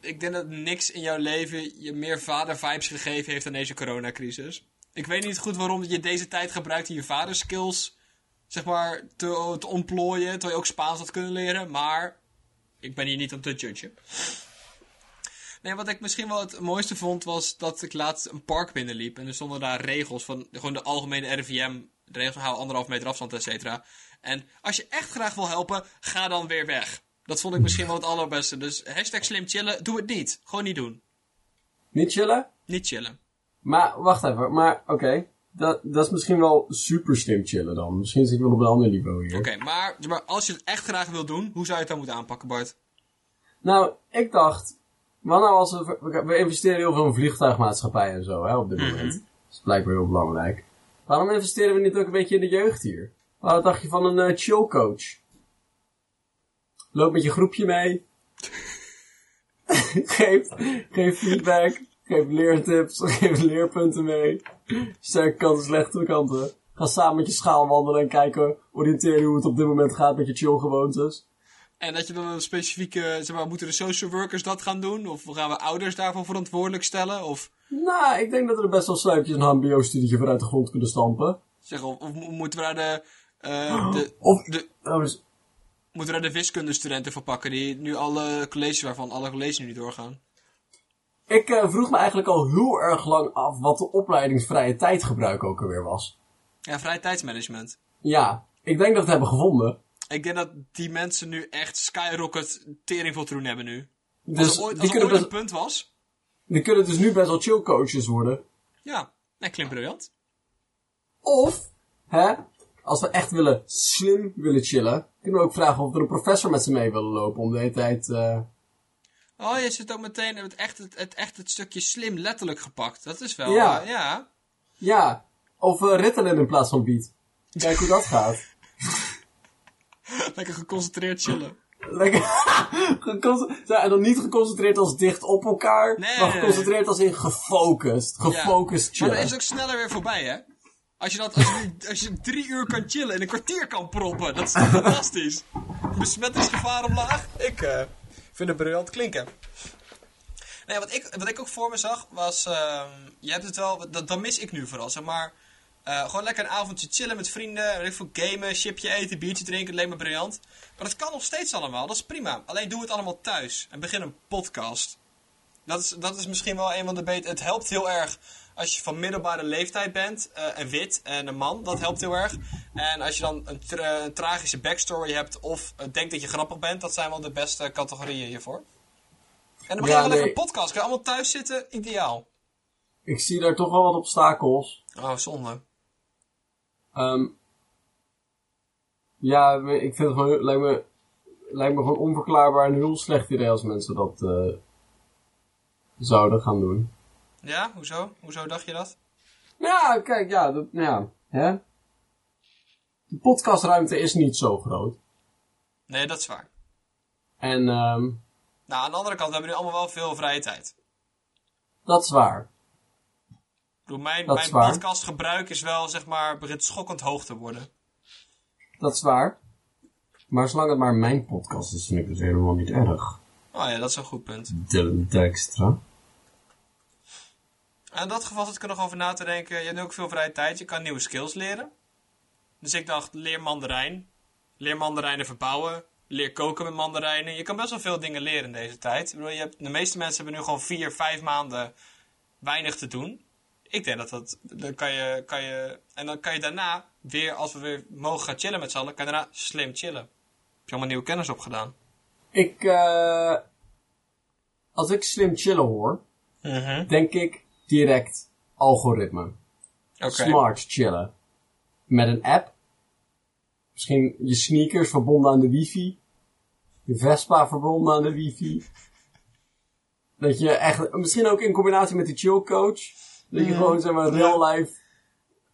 [SPEAKER 2] ik denk dat niks in jouw leven je meer vader-vibes gegeven heeft dan deze coronacrisis. Ik weet niet goed waarom je deze tijd gebruikt om je vaderskills, zeg maar, te, te ontplooien. Terwijl je ook Spaans had kunnen leren, maar ik ben hier niet om te judgen. Nee, wat ik misschien wel het mooiste vond, was dat ik laatst een park binnenliep. En er stonden daar regels van, gewoon de algemene RIVM, de regels van hou anderhalf meter afstand, et cetera. En als je echt graag wil helpen, ga dan weer weg. Dat vond ik misschien wel het allerbeste. Dus hashtag slim chillen, doe het niet. Gewoon niet doen.
[SPEAKER 1] Niet chillen?
[SPEAKER 2] Niet chillen.
[SPEAKER 1] Maar, wacht even. Maar, oké. Dat, dat is misschien wel super slim chillen dan. Misschien zit ik wel op een ander niveau hier.
[SPEAKER 2] Oké, maar, maar als je het echt graag wil doen, hoe zou je het dan moeten aanpakken, Bart?
[SPEAKER 1] Nou, ik dacht... Wat nou als we, investeren heel veel in vliegtuigmaatschappij en zo, hè, op dit
[SPEAKER 2] Mhm.
[SPEAKER 1] moment. Dat is blijkbaar heel belangrijk. Waarom investeren we niet ook een beetje in de jeugd hier? Wat dacht je van een eh, chill coach? Loop met je groepje mee. [laughs] [laughs] geef, geef feedback. Geef leertips. [laughs] Geef leerpunten mee. Sterke kanten, slechte kanten. Ga samen met je schaal wandelen en kijken, oriënteren hoe het op dit moment gaat met je chill gewoontes.
[SPEAKER 2] En dat je dan een specifieke, zeg maar, moeten de social workers dat gaan doen? Of gaan we ouders daarvoor verantwoordelijk stellen? Of,
[SPEAKER 1] Nou, ik denk dat er best wel sluitjes een HBO-studietje voor uit de grond kunnen stampen.
[SPEAKER 2] zeg, of, of mo- moeten we daar de, eh, de,
[SPEAKER 1] Of,
[SPEAKER 2] de,
[SPEAKER 1] oh, dus-
[SPEAKER 2] moeten we daar de wiskundestudenten voor pakken, die nu alle colleges waarvan alle colleges nu niet doorgaan?
[SPEAKER 1] Ik eh, vroeg me eigenlijk al heel erg lang af wat de opleidingsvrije tijdgebruik ook alweer was.
[SPEAKER 2] Ja, vrije tijdsmanagement.
[SPEAKER 1] Ja, ik denk dat we het hebben gevonden.
[SPEAKER 2] Ik denk dat die mensen nu echt skyrocket tering veel te doen hebben nu. Als
[SPEAKER 1] Dus
[SPEAKER 2] er ooit, als er ooit een
[SPEAKER 1] best,
[SPEAKER 2] punt was.
[SPEAKER 1] die kunnen dus nu best wel chill coaches worden.
[SPEAKER 2] Ja, nee, klinkt briljant.
[SPEAKER 1] Of, hè, als we echt willen slim willen chillen, kunnen we ook vragen of er een professor met ze mee willen lopen om de hele tijd... eh,
[SPEAKER 2] Oh, je zit ook meteen het echt het, het, echt het stukje slim letterlijk gepakt. Dat is wel,
[SPEAKER 1] Ja.
[SPEAKER 2] eh, ja.
[SPEAKER 1] ja, of uh, Ritalin in plaats van beat. Kijk hoe dat gaat. [laughs]
[SPEAKER 2] Lekker geconcentreerd chillen.
[SPEAKER 1] Lekker. [laughs] Ja, en dan niet geconcentreerd als dicht op elkaar,
[SPEAKER 2] Nee.
[SPEAKER 1] maar geconcentreerd als in gefocust.
[SPEAKER 2] Ja.
[SPEAKER 1] Gefocust
[SPEAKER 2] Maar
[SPEAKER 1] chillen.
[SPEAKER 2] dan is het ook sneller weer voorbij, hè? Als je, dat, als, je, als je drie uur kan chillen en een kwartier kan proppen, dat is [laughs] fantastisch. Besmettingsgevaar omlaag? Ik eh, vind het briljant klinken. Nee, wat ik, wat ik ook voor me zag was, ehm, je hebt het wel, dat, dat mis ik nu vooral, zeg maar. eh, gewoon lekker een avondje chillen met vrienden, weet ik veel, gamen, chipje eten, biertje drinken, alleen maar briljant. Maar dat kan nog steeds allemaal, dat is prima. Alleen doe het allemaal thuis en begin een podcast. Dat is, dat is misschien wel een van de beter. Het helpt heel erg als je van middelbare leeftijd bent eh, en wit en een man. Dat helpt heel erg. En als je dan een, tra- een tragische backstory hebt of eh, denkt dat je grappig bent, dat zijn wel de beste categorieën hiervoor. En dan begin je
[SPEAKER 1] Ja,
[SPEAKER 2] wel lekker een podcast. Kun je allemaal thuis zitten? Ideaal.
[SPEAKER 1] Ik zie daar toch wel wat obstakels.
[SPEAKER 2] Oh, zonde.
[SPEAKER 1] Ehm ja, ik vind het gewoon, lijkt me, lijkt me gewoon onverklaarbaar en heel slecht idee als mensen dat eh, zouden gaan doen.
[SPEAKER 2] Ja, hoezo? Hoezo dacht je dat?
[SPEAKER 1] Ja, kijk, ja, dat, ja, hè. De podcastruimte is niet zo groot.
[SPEAKER 2] Nee, dat is waar.
[SPEAKER 1] En, ehm
[SPEAKER 2] Nou, aan de andere kant hebben we nu allemaal wel veel vrije tijd.
[SPEAKER 1] dat is waar.
[SPEAKER 2] Bedoel, mijn,
[SPEAKER 1] Dat
[SPEAKER 2] mijn
[SPEAKER 1] waar.
[SPEAKER 2] podcastgebruik is wel, zeg maar, begint schokkend hoog te worden.
[SPEAKER 1] Dat is waar. Maar zolang het maar mijn podcast is, vind ik het helemaal niet erg.
[SPEAKER 2] Oh ja, dat is een goed punt.
[SPEAKER 1] Dylan Dijkstra.
[SPEAKER 2] In dat geval zit ik er nog over na te denken. Je hebt nu ook veel vrije tijd. Je kan nieuwe skills leren. Dus ik dacht, leer mandarijn. Leer mandarijnen verbouwen. Leer koken met mandarijnen. Je kan best wel veel dingen leren in deze tijd. Ik bedoel, je hebt, de meeste mensen hebben nu gewoon vier, vijf maanden weinig te doen. Ik denk dat dat... Dan kan je, kan je, en dan kan je daarna weer, als we weer mogen gaan chillen met z'n allen, kan je daarna slim chillen. Heb je allemaal nieuwe kennis opgedaan.
[SPEAKER 1] Ik, eh als ik slim chillen hoor, denk ik direct algoritme. Smart chillen. Met een app. Misschien je sneakers verbonden aan de wifi. Je Vespa verbonden aan de wifi. Dat je echt, misschien ook in combinatie met die chill coach. Dat je gewoon, zeg maar, real life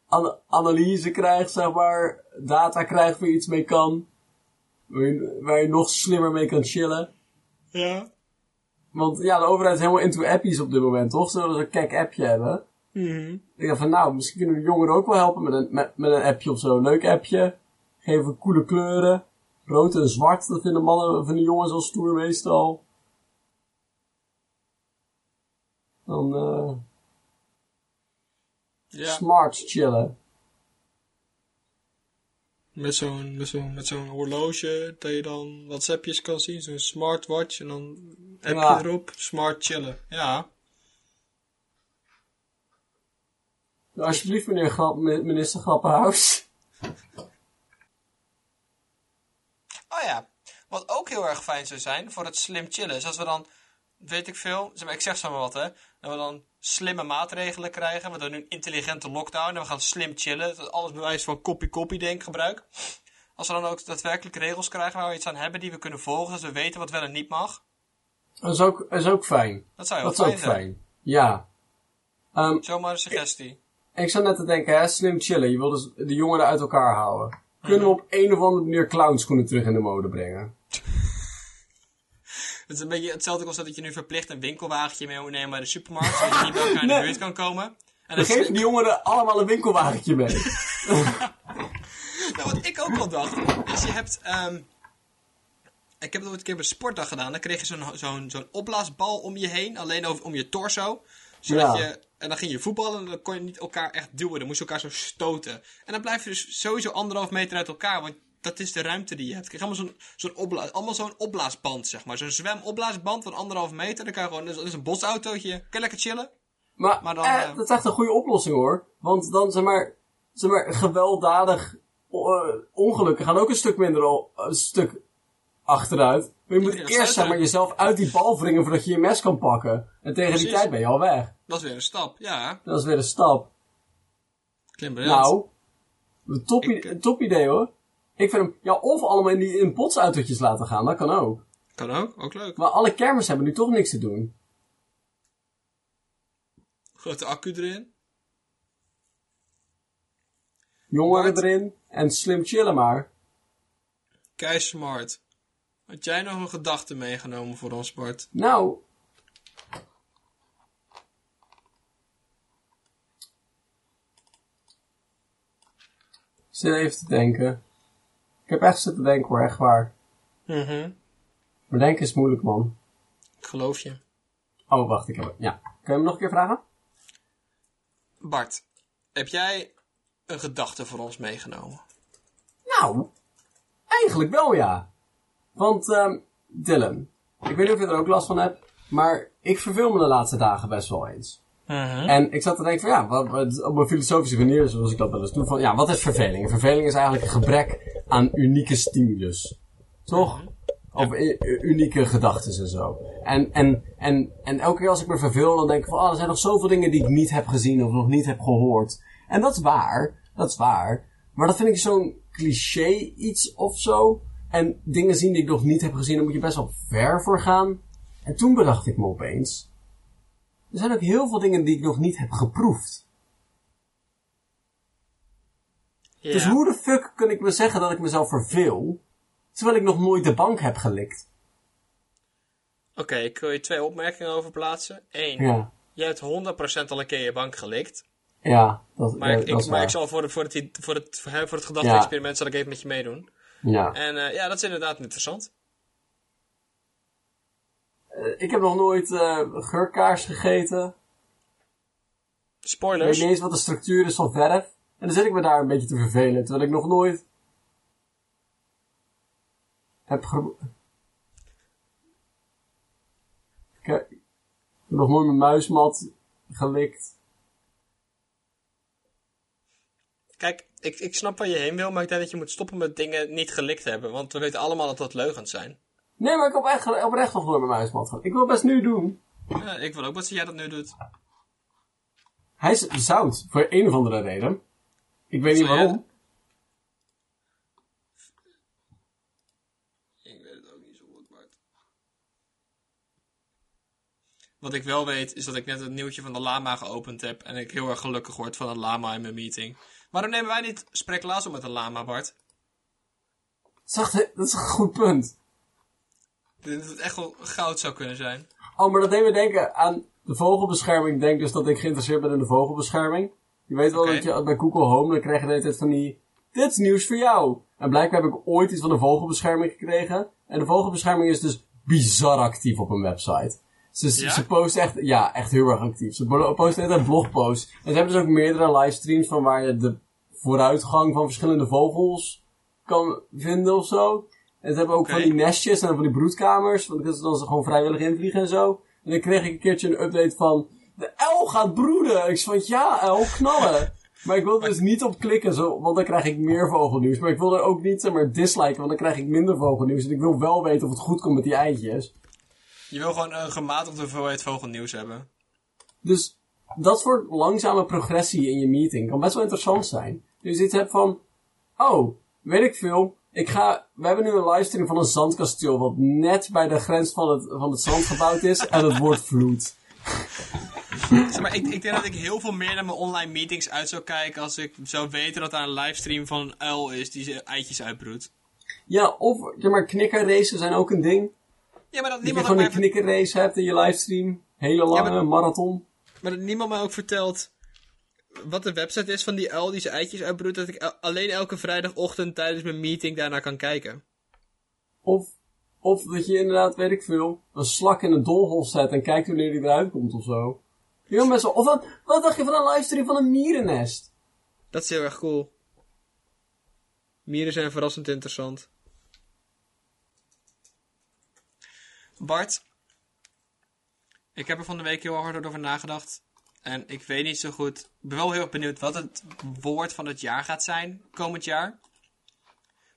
[SPEAKER 1] an- analyse krijgt, zeg maar. Data krijgt waar je iets mee kan. Waar je, waar je nog slimmer mee kan chillen.
[SPEAKER 2] Ja.
[SPEAKER 1] Want ja, de overheid is helemaal into appies op dit moment, toch? Zullen ze een kek appje hebben? Ik dacht van, nou, misschien kunnen we de jongeren ook wel helpen met een, met, met een appje of zo. Een leuk appje. Geven coole kleuren. Rood en zwart, dat vinden mannen, vinden jongens al stoer meestal. Dan, eh,
[SPEAKER 2] Ja.
[SPEAKER 1] smart chillen.
[SPEAKER 2] Met zo'n met zo'n met zo'n horloge dat je dan WhatsAppjes kan zien, zo'n smartwatch en dan appje
[SPEAKER 1] Ja.
[SPEAKER 2] erop, smart chillen. Ja.
[SPEAKER 1] Alsjeblieft, meneer Grap, mi- minister Grappenhuis.
[SPEAKER 2] Oh ja. Wat ook heel erg fijn zou zijn voor het slim chillen, is als we dan, weet ik veel, zeg maar, ik zeg zo maar wat hè, dat we dan slimme maatregelen krijgen. We doen nu een intelligente lockdown en we gaan slim chillen. Dat alles bewijs van copy-copy denk gebruik. Als we dan ook daadwerkelijk regels krijgen waar we iets aan hebben die we kunnen volgen, zodat we weten wat wel en niet mag.
[SPEAKER 1] Dat is ook, dat is ook fijn.
[SPEAKER 2] Dat zou heel
[SPEAKER 1] Dat is ook
[SPEAKER 2] fijn zijn.
[SPEAKER 1] fijn. Ja. Ehm,
[SPEAKER 2] Zomaar een suggestie.
[SPEAKER 1] Ik zou net te denken, hè, slim chillen. Je wil dus de jongeren uit elkaar houden. Kunnen we op een of andere manier clownschoenen terug in de mode brengen? [laughs]
[SPEAKER 2] Het is een beetje hetzelfde concept dat je nu verplicht een winkelwagentje mee moet nemen bij de supermarkt, zodat je niet bij elkaar in de
[SPEAKER 1] Nee.
[SPEAKER 2] buurt kan komen. En is,
[SPEAKER 1] geven die jongeren allemaal een winkelwagentje mee. [laughs]
[SPEAKER 2] nou, wat ik ook wel dacht, is je hebt, ehm, ik heb het ooit een keer bij sportdag gedaan, dan kreeg je zo'n zo'n zo'n opblaasbal om je heen, alleen over, om je torso. Zodat
[SPEAKER 1] Ja.
[SPEAKER 2] je, en dan ging je voetballen en dan kon je niet elkaar echt duwen, dan moest je elkaar zo stoten. En dan blijf je dus sowieso anderhalf meter uit elkaar, want dat is de ruimte die je hebt. Krijg allemaal zo'n zo'n opbla allemaal zo'n opblaasband, zeg maar. Zo'n zwemopblaasband van anderhalf meter. Dan kan je gewoon, dat is- een bosautootje. Kun je lekker chillen?
[SPEAKER 1] Maar,
[SPEAKER 2] Maar dan,
[SPEAKER 1] eh,
[SPEAKER 2] eh,
[SPEAKER 1] dat is echt een goede oplossing hoor. Want dan, zeg maar, zeg maar gewelddadig eh, ongelukken gaan ook een stuk minder, al- een stuk achteruit. Maar je moet eerst, zeg maar, jezelf uit die bal wringen voordat je je mes kan pakken. En tegen die tijd ben je al weg.
[SPEAKER 2] Dat is weer een stap, ja.
[SPEAKER 1] Dat is weer een stap. Nou, een top,
[SPEAKER 2] Ik, eh,
[SPEAKER 1] top idee hoor. Ik vind hem, ja, of allemaal in die in potsautootjes laten gaan, dat kan ook.
[SPEAKER 2] Kan ook, ook leuk.
[SPEAKER 1] Maar alle kermis hebben nu toch niks te doen.
[SPEAKER 2] Grote accu erin.
[SPEAKER 1] Jongeren
[SPEAKER 2] Bart?
[SPEAKER 1] erin en slim chillen maar.
[SPEAKER 2] Kei smart. Had jij nog een gedachte meegenomen voor ons, Bart?
[SPEAKER 1] Nou. Zit even te denken. Ik heb echt zitten denken hoor, echt waar.
[SPEAKER 2] Mhm.
[SPEAKER 1] Maar denken is moeilijk man.
[SPEAKER 2] Ik geloof je.
[SPEAKER 1] Oh, wacht, ik heb het. Ja. Kun je hem nog een keer vragen?
[SPEAKER 2] Bart, heb jij een gedachte voor ons meegenomen?
[SPEAKER 1] Nou, eigenlijk wel ja. Want, ehm Dylan, ik weet niet of je er ook last van hebt, maar ik verveel me de laatste dagen best wel eens.
[SPEAKER 2] Mhm.
[SPEAKER 1] En ik zat te denken van ja, wat, op een filosofische manier, zoals ik dat wel eens doe, van ja, wat is verveling? Verveling is eigenlijk een gebrek aan unieke stimulus. Toch? Of u- unieke gedachten en zo. En, en, en, en elke keer als ik me verveel, dan denk ik van, oh, er zijn nog zoveel dingen die ik niet heb gezien of nog niet heb gehoord. En dat is waar, dat is waar. Maar dat vind ik zo'n cliché iets of zo. En dingen zien die ik nog niet heb gezien, daar moet je best wel ver voor gaan. En toen bedacht ik me opeens, er zijn ook heel veel dingen die ik nog niet heb geproefd.
[SPEAKER 2] Ja.
[SPEAKER 1] Dus hoe de fuck kan ik me zeggen dat ik mezelf verveel, terwijl ik nog nooit de bank heb gelikt?
[SPEAKER 2] Oké, ik wil je twee opmerkingen over plaatsen. Eén,
[SPEAKER 1] Ja,
[SPEAKER 2] jij hebt 100% al een keer je bank gelikt.
[SPEAKER 1] ja, dat,
[SPEAKER 2] Maar,
[SPEAKER 1] ja,
[SPEAKER 2] ik,
[SPEAKER 1] dat
[SPEAKER 2] ik,
[SPEAKER 1] is
[SPEAKER 2] maar ik zal voor, het- voor het, voor het, voor het gedachte-experiment zal ik even met je meedoen.
[SPEAKER 1] Ja.
[SPEAKER 2] En eh, ja, dat is inderdaad interessant.
[SPEAKER 1] Eh, ik heb nog nooit eh geurkaars gegeten. Ik weet
[SPEAKER 2] Spoilers.
[SPEAKER 1] niet eens wat de structuur is van verf. En dan zit ik me daar een beetje te vervelen, terwijl ik nog nooit heb ge... Ik heb ik heb nog nooit mijn muismat gelikt.
[SPEAKER 2] Kijk, ik, ik snap waar je heen wil, maar ik denk dat je moet stoppen met dingen niet gelikt hebben. Want we weten allemaal dat dat leugens zijn.
[SPEAKER 1] Nee, maar ik heb echt, oprecht nog nooit mijn muismat. Ik wil het best nu doen.
[SPEAKER 2] Ja, ik wil ook dat jij dat nu doet.
[SPEAKER 1] Hij is zout, voor een of andere reden. Ik weet niet
[SPEAKER 2] jij-
[SPEAKER 1] waarom.
[SPEAKER 2] Ik weet het ook niet zo goed, Bart. Wat ik wel weet, is dat ik net het nieuwtje van de lama geopend heb. En ik heel erg gelukkig word van een lama in mijn meeting. Waarom nemen wij niet spreeklaas op met een lama, Bart?
[SPEAKER 1] Zag, dat is een goed punt.
[SPEAKER 2] Dat het echt wel goud zou kunnen zijn.
[SPEAKER 1] Oh, maar dat deed me denken aan de vogelbescherming. Ik denk dus dat ik geïnteresseerd ben in de vogelbescherming. Je weet wel dat je bij Google Home, dan krijg je de hele tijd van die... Dit is nieuws voor jou. En blijkbaar heb ik ooit iets van de vogelbescherming gekregen. En de vogelbescherming is dus bizar actief op een website. Ze,
[SPEAKER 2] Ja?
[SPEAKER 1] ze posten echt, ja, echt heel erg actief. Ze posten net een blogpost. En ze hebben dus ook meerdere livestreams van waar je de vooruitgang van verschillende vogels kan vinden of zo. En ze hebben ook van die nestjes en van die broedkamers. Want dan kunnen ze dan gewoon vrijwillig invliegen en zo. En dan kreeg ik een keertje een update van... De L gaat broeden! Ik zei van, ja, L, knallen! [laughs] Maar ik wil er dus niet op klikken, zo, want dan krijg ik meer vogelnieuws. Maar ik wil er ook niet, zeg maar, disliken, want dan krijg ik minder vogelnieuws. En ik wil wel weten of het goed komt met die eitjes.
[SPEAKER 2] Je wil gewoon een gematigde hoeveelheid vogelnieuws hebben.
[SPEAKER 1] Dus dat soort langzame progressie in je meeting kan best wel interessant zijn. Dus iets hebt van, oh, weet ik veel. Ik ga, we hebben nu een livestream van een zandkasteel wat net bij de grens van het, van het zand gebouwd is en het wordt vloed.
[SPEAKER 2] Zeg maar, ik, ik denk dat ik heel veel meer naar mijn online meetings uit zou kijken als ik zou weten dat daar een livestream van een uil is die zijn eitjes uitbroedt.
[SPEAKER 1] Ja, of, zeg maar, knikkerraces zijn ook een ding.
[SPEAKER 2] Ja, maar dat
[SPEAKER 1] Dat je
[SPEAKER 2] niemand,
[SPEAKER 1] gewoon een knikkerrace hebt in je livestream. Hele lange
[SPEAKER 2] maar-
[SPEAKER 1] marathon.
[SPEAKER 2] maar dat niemand mij ook vertelt wat de website is van die uil die zijn eitjes uitbroedt. Dat ik alleen elke vrijdagochtend tijdens mijn meeting daarnaar kan kijken.
[SPEAKER 1] Of, of dat je inderdaad, weet ik veel, een slak in een doolhof zet en kijkt wanneer die eruit komt of zo. Heel mensen, of wat, wat dacht je van een livestream van een mierennest?
[SPEAKER 2] Dat is heel erg cool. Mieren zijn verrassend interessant. Bart, ik heb er van de week heel hard over nagedacht. En ik weet niet zo goed. Ik ben wel heel erg benieuwd wat het woord van het jaar gaat zijn komend jaar.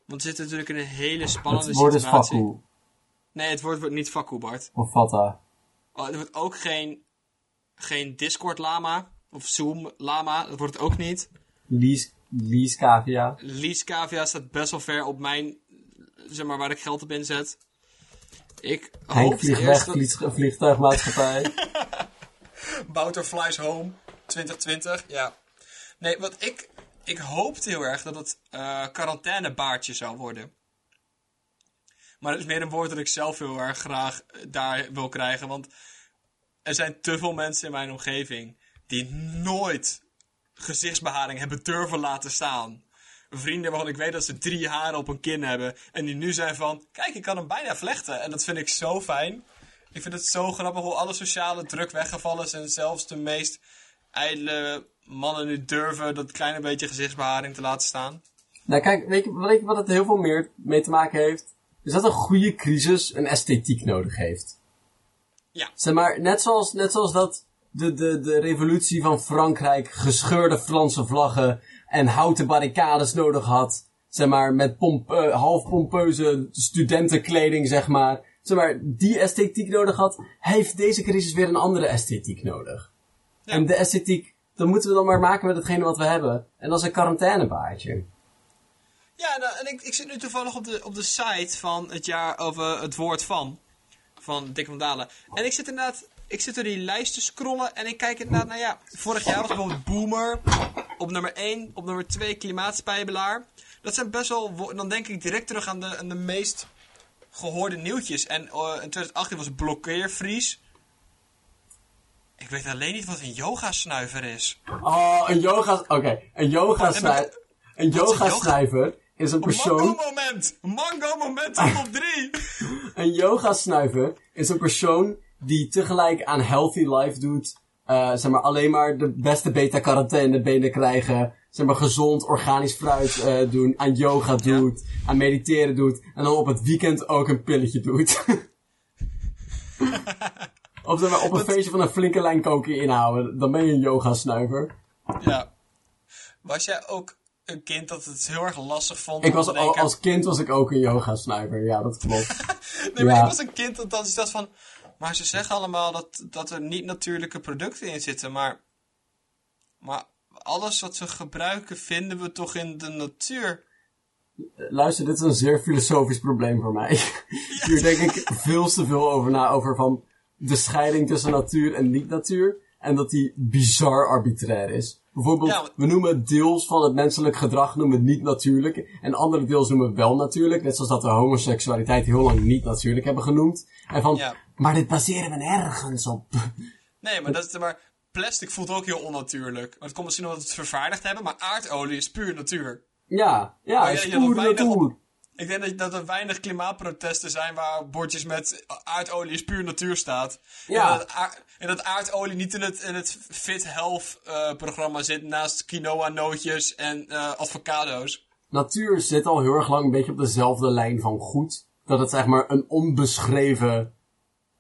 [SPEAKER 2] Want we zitten natuurlijk in een hele spannende
[SPEAKER 1] Het woord is
[SPEAKER 2] situatie. Nee, het woord wordt niet Faku, Bart.
[SPEAKER 1] Of Fata.
[SPEAKER 2] Oh, het wordt ook geen, geen Discord Lama of Zoom Lama. Dat wordt het ook niet.
[SPEAKER 1] Lies, Lies Cavia.
[SPEAKER 2] Lease Cavia staat best wel ver op mijn, zeg maar, waar ik geld op inzet. Ik
[SPEAKER 1] Henk
[SPEAKER 2] hoop
[SPEAKER 1] vliegt weg,
[SPEAKER 2] dat
[SPEAKER 1] vliegtuigmaatschappij. [laughs] [laughs]
[SPEAKER 2] Bouter Flies Home 2020, ja. Nee, wat ik, ik hoopte heel erg dat het eh quarantainebaardje zou worden. Maar het is meer een woord dat ik zelf heel erg graag eh, daar wil krijgen, want er zijn te veel mensen in mijn omgeving die nooit gezichtsbeharing hebben durven laten staan. Vrienden waarvan ik weet dat ze drie haren op een kin hebben. En die nu zijn van, kijk, ik kan hem bijna vlechten. En dat vind ik zo fijn. Ik vind het zo grappig hoe alle sociale druk weggevallen is. En zelfs de meest ijdele mannen nu durven dat kleine beetje gezichtsbeharing te laten staan.
[SPEAKER 1] nou kijk, weet je, weet je wat het heel veel meer mee te maken heeft? Is dat een goede crisis een esthetiek nodig heeft.
[SPEAKER 2] Ja.
[SPEAKER 1] Zeg maar, net zoals, net zoals dat de, de, de revolutie van Frankrijk gescheurde Franse vlaggen en houten barricades nodig had. Zeg maar, met pomp, eh, half pompeuze studentenkleding, zeg maar. Zeg maar, die esthetiek nodig had, heeft deze crisis weer een andere esthetiek nodig.
[SPEAKER 2] Ja.
[SPEAKER 1] En de esthetiek, dat moeten we dan maar maken met hetgene wat we hebben. En dat is een quarantainebaardje.
[SPEAKER 2] Ja, nou, en ik, ik zit nu toevallig op de, op de site van het jaar over het woord van. Van Dick van Dalen. En ik zit inderdaad, ik zit door die lijst te scrollen en ik kijk inderdaad, nou ja, vorig jaar was bijvoorbeeld Boomer. Op nummer 1, op nummer 2 Klimaatspijbelaar. Dat zijn best wel, dan denk ik direct terug aan de, aan de meest gehoorde nieuwtjes. En eh, in 2018 was het blokkeervries. Ik weet alleen niet wat een yogasnuiver is.
[SPEAKER 1] Oh, een yoga... Oké, een yoga
[SPEAKER 2] Wat heb ik-
[SPEAKER 1] Een
[SPEAKER 2] wat is een
[SPEAKER 1] yoga-schrijver is een persoon...
[SPEAKER 2] Mango moment! Mango moment op top 3! [laughs]
[SPEAKER 1] Een yoga snuiver is een persoon die tegelijk aan healthy life doet. eh, zeg maar alleen maar de beste beta-carotene benen krijgen. Zeg maar gezond organisch fruit eh, doen. Aan yoga doet. Aan mediteren doet. En dan op het weekend ook een pilletje doet. [laughs] of zeg maar op een feestje van een flinke lijn koken inhouden. Dan ben je een yoga snuiver.
[SPEAKER 2] Ja. Was jij ook een kind dat het heel erg lastig vond
[SPEAKER 1] Ik was, al, als kind was ik ook een yoga snuiver. Ja, dat klopt. [laughs]
[SPEAKER 2] Nee, maar
[SPEAKER 1] Ja.
[SPEAKER 2] ik was een kind dat dan is dat van... Maar ze zeggen allemaal dat, dat er niet natuurlijke producten in zitten, maar... Maar alles wat we gebruiken vinden we toch in de natuur?
[SPEAKER 1] Luister, dit is een zeer filosofisch probleem voor mij. [laughs] [laughs] Hier denk ik veel te veel over na, over van de scheiding tussen natuur en niet-natuur. En dat die bizar arbitrair is. Bijvoorbeeld,
[SPEAKER 2] Ja,
[SPEAKER 1] we noemen deels van het menselijk gedrag noemen we niet natuurlijk. En andere deels noemen we wel natuurlijk. Net zoals dat we homoseksualiteit heel lang niet natuurlijk hebben genoemd. En van,
[SPEAKER 2] Ja.
[SPEAKER 1] maar dit baseren we nergens op.
[SPEAKER 2] Nee, maar, dat is, maar plastic voelt ook heel onnatuurlijk. Het komt misschien omdat we het vervaardigd hebben, maar aardolie is puur natuur.
[SPEAKER 1] Ja, ja,
[SPEAKER 2] Maar ja, weinig op-
[SPEAKER 1] natuur.
[SPEAKER 2] Ik denk dat, dat er weinig klimaatprotesten zijn waar bordjes met aardolie is puur natuur staat.
[SPEAKER 1] Ja.
[SPEAKER 2] En, dat aard- en dat aardolie niet in het, in het Fit Health eh, programma zit naast quinoa nootjes en eh avocado's.
[SPEAKER 1] natuur zit al heel erg lang een beetje op dezelfde lijn van goed. Dat het zeg maar een onbeschreven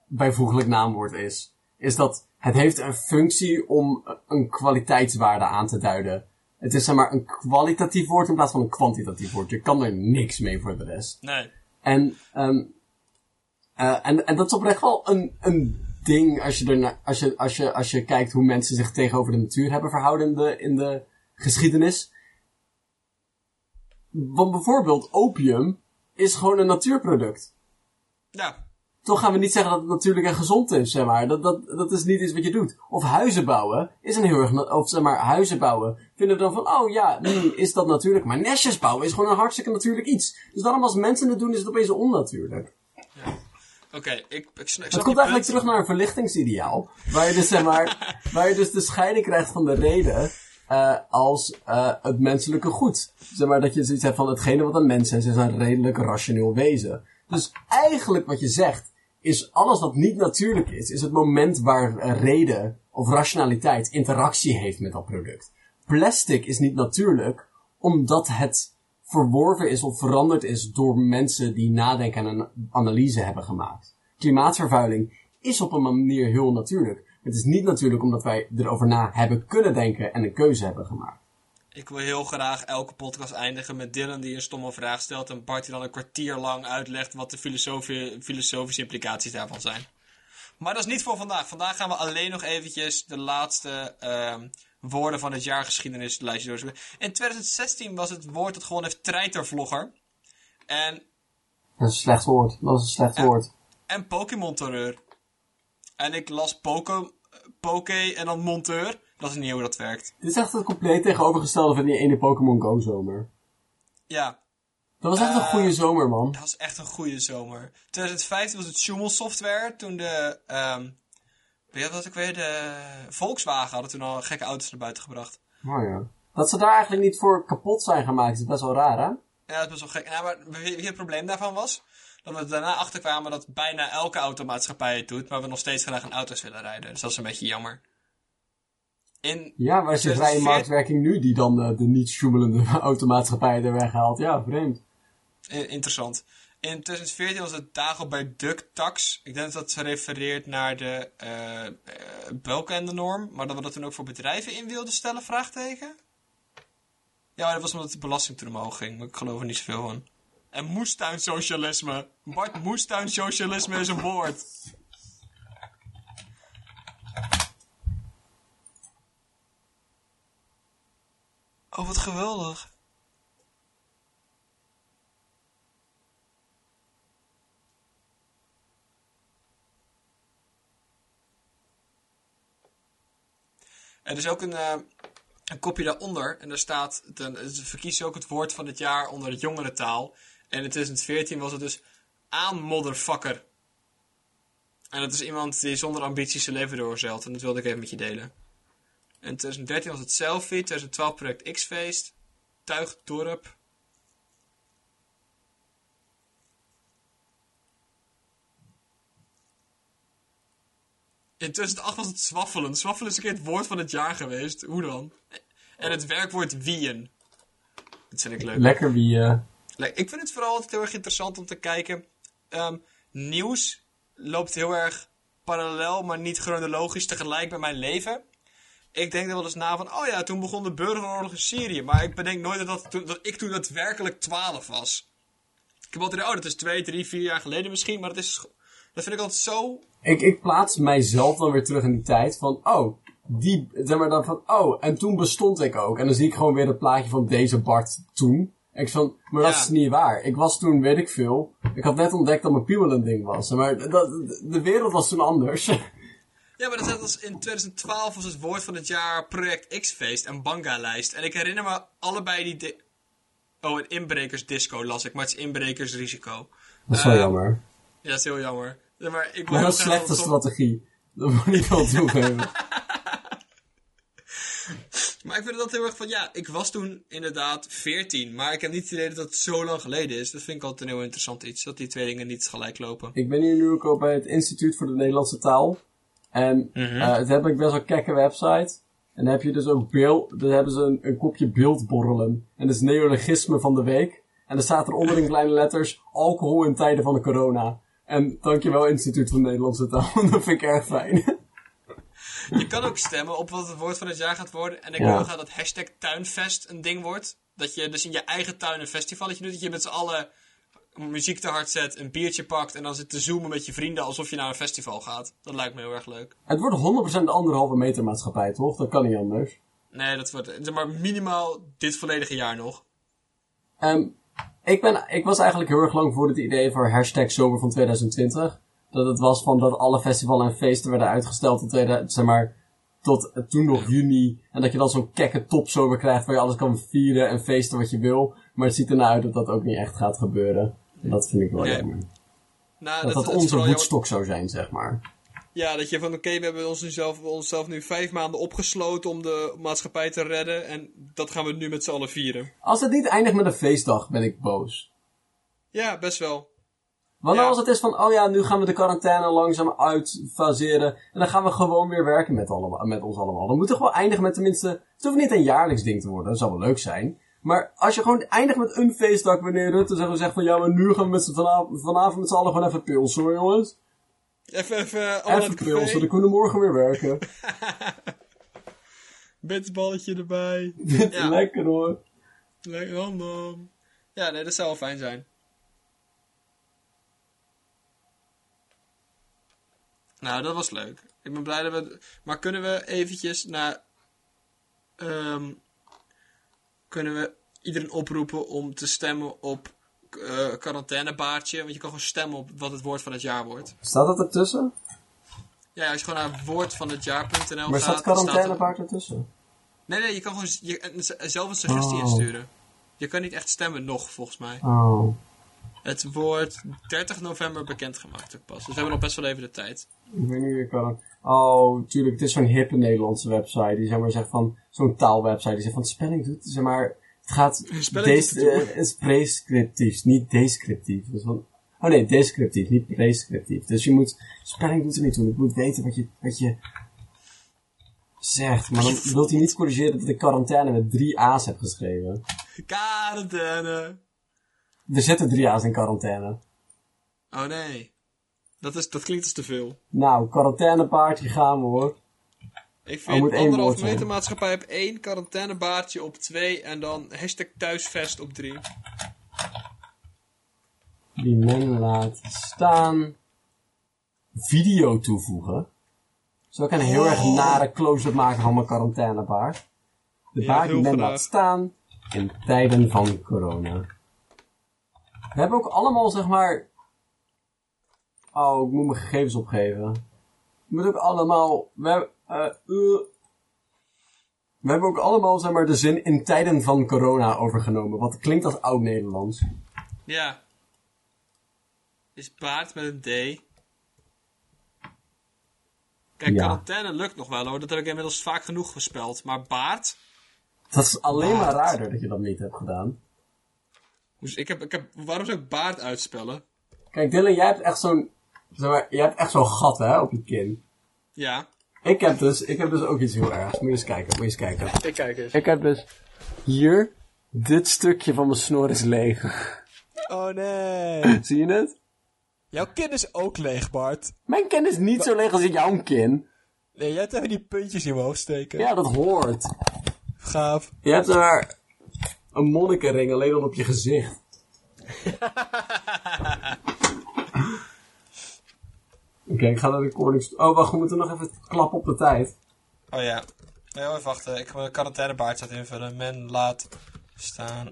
[SPEAKER 1] bijvoeglijk naamwoord is. Is dat het heeft een functie om een kwaliteitswaarde aan te duiden. Het is zeg maar een kwalitatief woord in plaats van een kwantitatief woord. Je kan er niks mee voor de rest.
[SPEAKER 2] Nee.
[SPEAKER 1] En, ehm eh, en, en dat is oprecht wel een, een ding als je, erna, als, je, als, je, als je kijkt hoe mensen zich tegenover de natuur hebben verhouden in de, in de geschiedenis. Want bijvoorbeeld opium is gewoon een natuurproduct.
[SPEAKER 2] Ja.
[SPEAKER 1] Toch gaan we niet zeggen dat het natuurlijk en gezond is, zeg maar. Dat, dat, dat is niet iets wat je doet. Of huizen bouwen is een heel erg, of zeg maar, huizen bouwen. Vinden we dan van, oh ja, hmm, is dat natuurlijk. Maar nestjes bouwen is gewoon een hartstikke natuurlijk iets. Dus daarom als mensen het doen, is het opeens onnatuurlijk.
[SPEAKER 2] Oké, ik, ik, sn- ik snap
[SPEAKER 1] Het komt eigenlijk
[SPEAKER 2] punt.
[SPEAKER 1] terug naar een verlichtingsideaal. Waar je dus, zeg maar, [laughs] waar je dus de scheiding krijgt van de reden eh, als eh, het menselijke goed. Zeg maar dat je zoiets hebt van hetgene wat een mens is, is een redelijk rationeel wezen. Dus eigenlijk wat je zegt, is alles wat niet natuurlijk is, is het moment waar reden of rationaliteit interactie heeft met dat product. Plastic is niet natuurlijk, omdat het verworven is of veranderd is door mensen die nadenken en een analyse hebben gemaakt. Klimaatvervuiling is op een manier heel natuurlijk. Het is niet natuurlijk omdat wij erover na hebben kunnen denken en een keuze hebben gemaakt.
[SPEAKER 2] Ik wil heel graag elke podcast eindigen met Dylan die een stomme vraag stelt en Bart die dan een kwartier lang uitlegt wat de filosofie, filosofische implicaties daarvan zijn. Maar dat is niet voor vandaag. Vandaag gaan we alleen nog eventjes de laatste ehm, woorden van het jaargeschiedenislijstje doorzoeken. In 2016 was het woord dat gewoon heeft treitervlogger. En,
[SPEAKER 1] Dat is een slecht woord. Dat is een slecht woord.
[SPEAKER 2] en Pokémon terreur. En ik las Poke, Poké en dan monteur. Dat is niet hoe dat werkt.
[SPEAKER 1] Dit is echt het compleet tegenovergestelde van die ene Pokémon Go zomer.
[SPEAKER 2] Ja,
[SPEAKER 1] Dat was echt een
[SPEAKER 2] Eh,
[SPEAKER 1] goede zomer, man.
[SPEAKER 2] Dat was echt een goede zomer. 2015 was het Schumel Software. Toen de, ehm weet je wat ik weet, de Volkswagen hadden toen al gekke auto's naar buiten gebracht.
[SPEAKER 1] Oh ja. Dat ze daar eigenlijk niet voor kapot zijn gemaakt is best wel raar, hè?
[SPEAKER 2] Ja, dat was wel gek. Nou, maar je het probleem daarvan was? Dat we daarna achterkwamen dat bijna elke automaatschappij het doet, maar we nog steeds graag in auto's willen rijden. Dus dat is een beetje jammer.
[SPEAKER 1] Ja, waar is de vrije
[SPEAKER 2] 2014
[SPEAKER 1] marktwerking nu die dan eh, de niet sjoemelende [laughs] automaatschappijen er weghaalt? Ja, vreemd.
[SPEAKER 2] Interessant. In 2014 was het Dagobert Duck Tax. Ik denk dat dat refereert naar de eh eh, Belkenende-norm. Maar dat we dat toen ook voor bedrijven in wilden stellen, vraagteken? Ja, dat was omdat de belasting toen omhoog ging. Maar ik geloof er niet zoveel van. En moestuinsocialisme. Bart, moestuinsocialisme is een woord. Oh, wat geweldig. Er is ook een, eh, een kopje daaronder. En daar staat, ze verkiezen ook het woord van het jaar onder het jongerentaal. En in 2014 was het dus aan motherfucker. En dat is iemand die zonder ambities zijn leven doorzeilt. En dat wilde ik even met je delen. En 2013 was het Selfie, 2012 project X-Feest, Tuigdorp. In 2008 was het zwaffelen. Zwaffelen is een keer het woord van het jaar geweest. Hoe dan? En het werkwoord wieën. Dat vind ik leuk.
[SPEAKER 1] Lekker
[SPEAKER 2] wieën. Ik vind het vooral altijd heel erg interessant om te kijken. Ehm, nieuws loopt heel erg parallel, maar niet chronologisch tegelijk bij mijn leven. Ik denk er wel eens na van, oh ja, toen begon de burgeroorlog in Syrië. Maar ik bedenk nooit dat, dat, toen- dat ik toen daadwerkelijk 12 was. Ik heb altijd, oh, dat is twee, drie, vier jaar geleden misschien, maar dat is, dat vind ik altijd zo
[SPEAKER 1] Ik, ik plaats mijzelf dan weer terug in die tijd van, oh, die, zeg maar dan van, oh, en toen bestond ik ook. En dan zie ik gewoon weer het plaatje van deze Bart toen. En ik van, maar dat
[SPEAKER 2] Ja.
[SPEAKER 1] is niet waar. Ik was toen, weet ik veel, ik had net ontdekt dat mijn piemel een ding was. Maar dat, de wereld was toen anders. [laughs]
[SPEAKER 2] Ja, maar dat is net als in 2012 was het woord van het jaar Project X-feest en Banga-lijst. En ik herinner me allebei die... di- oh, een inbrekersdisco las ik, maar het is inbrekersrisico.
[SPEAKER 1] Dat is wel
[SPEAKER 2] Ehm,
[SPEAKER 1] jammer.
[SPEAKER 2] Ja, dat is heel jammer. Ja, Maar ik
[SPEAKER 1] Maar dat is slechte
[SPEAKER 2] dat
[SPEAKER 1] strategie. Dat moet ik wel toegeven. [laughs]
[SPEAKER 2] Maar ik vind het altijd heel erg van, ja, ik was toen inderdaad 14, maar ik heb niet het idee dat het zo lang geleden is. Dat vind ik altijd een heel interessant iets, dat die twee dingen niet gelijk lopen.
[SPEAKER 1] Ik ben hier nu ook al bij het Instituut voor de Nederlandse Taal. En
[SPEAKER 2] Mhm.
[SPEAKER 1] eh het heb ik best wel kekke website. En dan heb je dus ook beeld, dan hebben ze een, een kopje beeldborrelen. En dat is neologisme van de week. En dan staat er onder in kleine letters alcohol in tijden van de corona. En dankjewel Instituut de Nederlandse Taal. [laughs] dat vind ik erg fijn.
[SPEAKER 2] Je kan ook stemmen op wat het woord van het jaar gaat worden. En ik
[SPEAKER 1] Ja.
[SPEAKER 2] wil graag dat hashtag tuinfest een ding wordt. Dat je dus in je eigen tuin een festivalletje doet. Dat je met z'n allen muziek te hard zet, een biertje pakt en dan zit te zoomen met je vrienden alsof je naar een festival gaat. Dat lijkt me heel erg leuk.
[SPEAKER 1] het wordt 100% de anderhalve meter maatschappij, toch? Dat kan niet anders.
[SPEAKER 2] Nee, dat wordt zeg maar minimaal dit volledige jaar nog.
[SPEAKER 1] Ehm, ik, ben, ik was eigenlijk heel erg lang voor het idee voor hashtag zomer van 2020. Dat het was van dat alle festivals en feesten werden uitgesteld tot, 2000, zeg maar, tot eh, toen nog juni. En dat je dan zo'n kekke topzomer krijgt waar je alles kan vieren en feesten wat je wil. Maar het ziet ernaar uit dat dat ook niet echt gaat gebeuren. Dat vind ik wel
[SPEAKER 2] Nee.
[SPEAKER 1] jammer.
[SPEAKER 2] Nou,
[SPEAKER 1] Dat dat onze voetstok zou zijn, zeg maar.
[SPEAKER 2] Ja, dat je van oké, we hebben ons nu zelf, onszelf nu vijf maanden opgesloten om de maatschappij te redden. En dat gaan we nu met z'n allen vieren.
[SPEAKER 1] Als het niet eindigt met een feestdag, ben ik boos.
[SPEAKER 2] Ja, best wel.
[SPEAKER 1] Want
[SPEAKER 2] Ja.
[SPEAKER 1] als het is van, oh ja, nu gaan we de quarantaine langzaam uitfaseren. En dan gaan we gewoon weer werken met, allemaal, met ons allemaal. Dan moet het gewoon eindigen met tenminste, het hoeft niet een jaarlijks ding te worden, dat zou wel leuk zijn. Maar als je gewoon eindigt met een feestdag wanneer Rutte zeg maar zegt van, ja, maar nu gaan we met vanavond, vanavond met z'n allen gewoon even pilsen hoor, jongens.
[SPEAKER 2] Even, even,
[SPEAKER 1] Even pilsen, dan kunnen we morgen weer werken. [laughs]
[SPEAKER 2] Bitterballetje erbij. [laughs] Ja.
[SPEAKER 1] lekker hoor.
[SPEAKER 2] Lekker random. Ja, nee, dat zou wel fijn zijn. Nou, dat was leuk. Ik ben blij dat we... Maar kunnen we eventjes naar... ehm, kunnen we iedereen oproepen om te stemmen op eh quarantainebaardje? Want je kan gewoon stemmen op wat het woord van het jaar wordt.
[SPEAKER 1] Staat dat ertussen?
[SPEAKER 2] Ja, als je gewoon naar woordvanhetjaar.nl gaat...
[SPEAKER 1] staat
[SPEAKER 2] dan
[SPEAKER 1] quarantainepaard ertussen?
[SPEAKER 2] Nee, nee, je kan gewoon je, zelf een suggestie
[SPEAKER 1] Oh.
[SPEAKER 2] insturen. Je kan niet echt stemmen nog, volgens mij.
[SPEAKER 1] Oh.
[SPEAKER 2] Het wordt 30 november bekendgemaakt ook pas. Dus we hebben nog best wel even de tijd.
[SPEAKER 1] Ik weet niet kan. Oh, tuurlijk, het is zo'n hippe Nederlandse website. Die zeg maar zegt van, zo'n taalwebsite. Die zegt van, spelling doet, zeg maar, het gaat, des, eh, is prescriptief, niet descriptief. Dus van, oh nee, descriptief, niet prescriptief. Dus je moet, spelling doet er niet toe. Ik moet weten wat je, wat je zegt. Maar dan wilt hij niet corrigeren dat ik quarantaine met drie A's heb geschreven.
[SPEAKER 2] Quarantaine!
[SPEAKER 1] Er zitten drie A's in quarantaine.
[SPEAKER 2] Oh nee. Dat, is, dat klinkt als te veel.
[SPEAKER 1] Nou, quarantainepaardje gaan we hoor.
[SPEAKER 2] Ik vind
[SPEAKER 1] moet één
[SPEAKER 2] anderhalf meter maatschappij op 1, quarantainebaardje op 2 en dan hashtag thuisvest op 3.
[SPEAKER 1] Die men laat staan. Video toevoegen. Zal ik een heel erg
[SPEAKER 2] Oh.
[SPEAKER 1] nare close-up maken van mijn quarantainebaard? De baard die men
[SPEAKER 2] graag.
[SPEAKER 1] laat staan in tijden van corona. We hebben ook allemaal, zeg maar... Oh, ik moet mijn gegevens opgeven. We moeten ook allemaal... We, hebben, eh, eh. we hebben ook allemaal, zeg maar, de zin in tijden van corona overgenomen. Wat klinkt als oud-Nederlands.
[SPEAKER 2] Ja. Is baard met een D. Kijk,
[SPEAKER 1] Ja.
[SPEAKER 2] quarantaine lukt nog wel hoor. Dat heb ik inmiddels vaak genoeg gespeld. Maar baard?
[SPEAKER 1] Dat is alleen maar raarder dat je dat niet hebt gedaan.
[SPEAKER 2] Dus ik heb, ik heb, waarom zou ik baard uitspellen?
[SPEAKER 1] Kijk, Dylan, jij hebt echt zo'n... Zeg maar, jij hebt echt zo'n gat, hè, op je kin.
[SPEAKER 2] Ja.
[SPEAKER 1] Ik heb dus, ik heb dus ook iets heel ergs. Moet je eens kijken, moet je eens kijken.
[SPEAKER 3] Ik kijk eens.
[SPEAKER 1] Ik heb dus hier, dit stukje van mijn snor is leeg.
[SPEAKER 3] Oh nee. [laughs]
[SPEAKER 1] Zie je het?
[SPEAKER 3] Jouw kin is ook leeg, Bart.
[SPEAKER 1] Mijn kin is niet zo leeg als in jouw kin.
[SPEAKER 3] Nee, jij hebt even die puntjes in mijn hoofd steken.
[SPEAKER 1] Ja, dat hoort.
[SPEAKER 3] Gaaf.
[SPEAKER 1] Je hebt daar een monnikenring alleen al op je gezicht. [laughs] Oké, ik ga naar de Cornix. Oh, wacht, we moeten nog even klappen op de tijd.
[SPEAKER 2] Oh ja. Even wachten. Ik ga mijn quarantainebaard invullen. Men laat staan.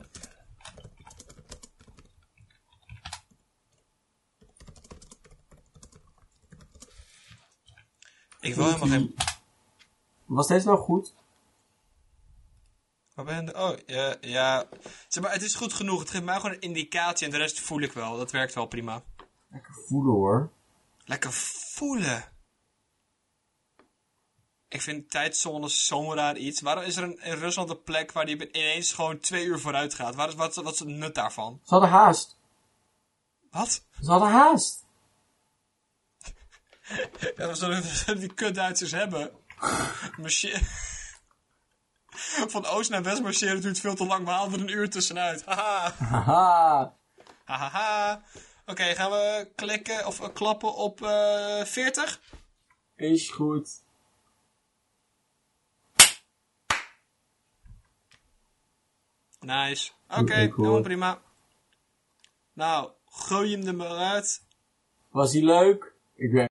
[SPEAKER 2] Ik wil helemaal geen...
[SPEAKER 1] Was deze nou goed?
[SPEAKER 2] Waar ben je? Oh, ja, ja. Zeg maar, het is goed genoeg. Het geeft mij gewoon een indicatie en de rest voel ik wel. Dat werkt wel prima.
[SPEAKER 1] Lekker voelen hoor.
[SPEAKER 2] Lekker voelen. Ik vind tijdzones zo'n raar iets. Waarom is er een, in Rusland een plek waar die ineens gewoon twee uur vooruit gaat? Waar is, wat, wat is het nut daarvan?
[SPEAKER 1] Ze hadden haast.
[SPEAKER 2] Wat?
[SPEAKER 1] Ze hadden haast. [laughs]
[SPEAKER 2] Ja, we zullen, die kut Duitsers hebben. Marche- [laughs] Van oost naar west marcheren duurt veel te lang. We halen er een uur tussenuit. Haha.
[SPEAKER 1] Haha.
[SPEAKER 2] Hahaha. Oké, gaan we klikken of eh, klappen op eh 40?
[SPEAKER 1] Is goed.
[SPEAKER 2] Nice.
[SPEAKER 1] Oké, cool.
[SPEAKER 2] helemaal prima. Nou, gooi hem er maar uit.
[SPEAKER 1] Was hij leuk? Ik weet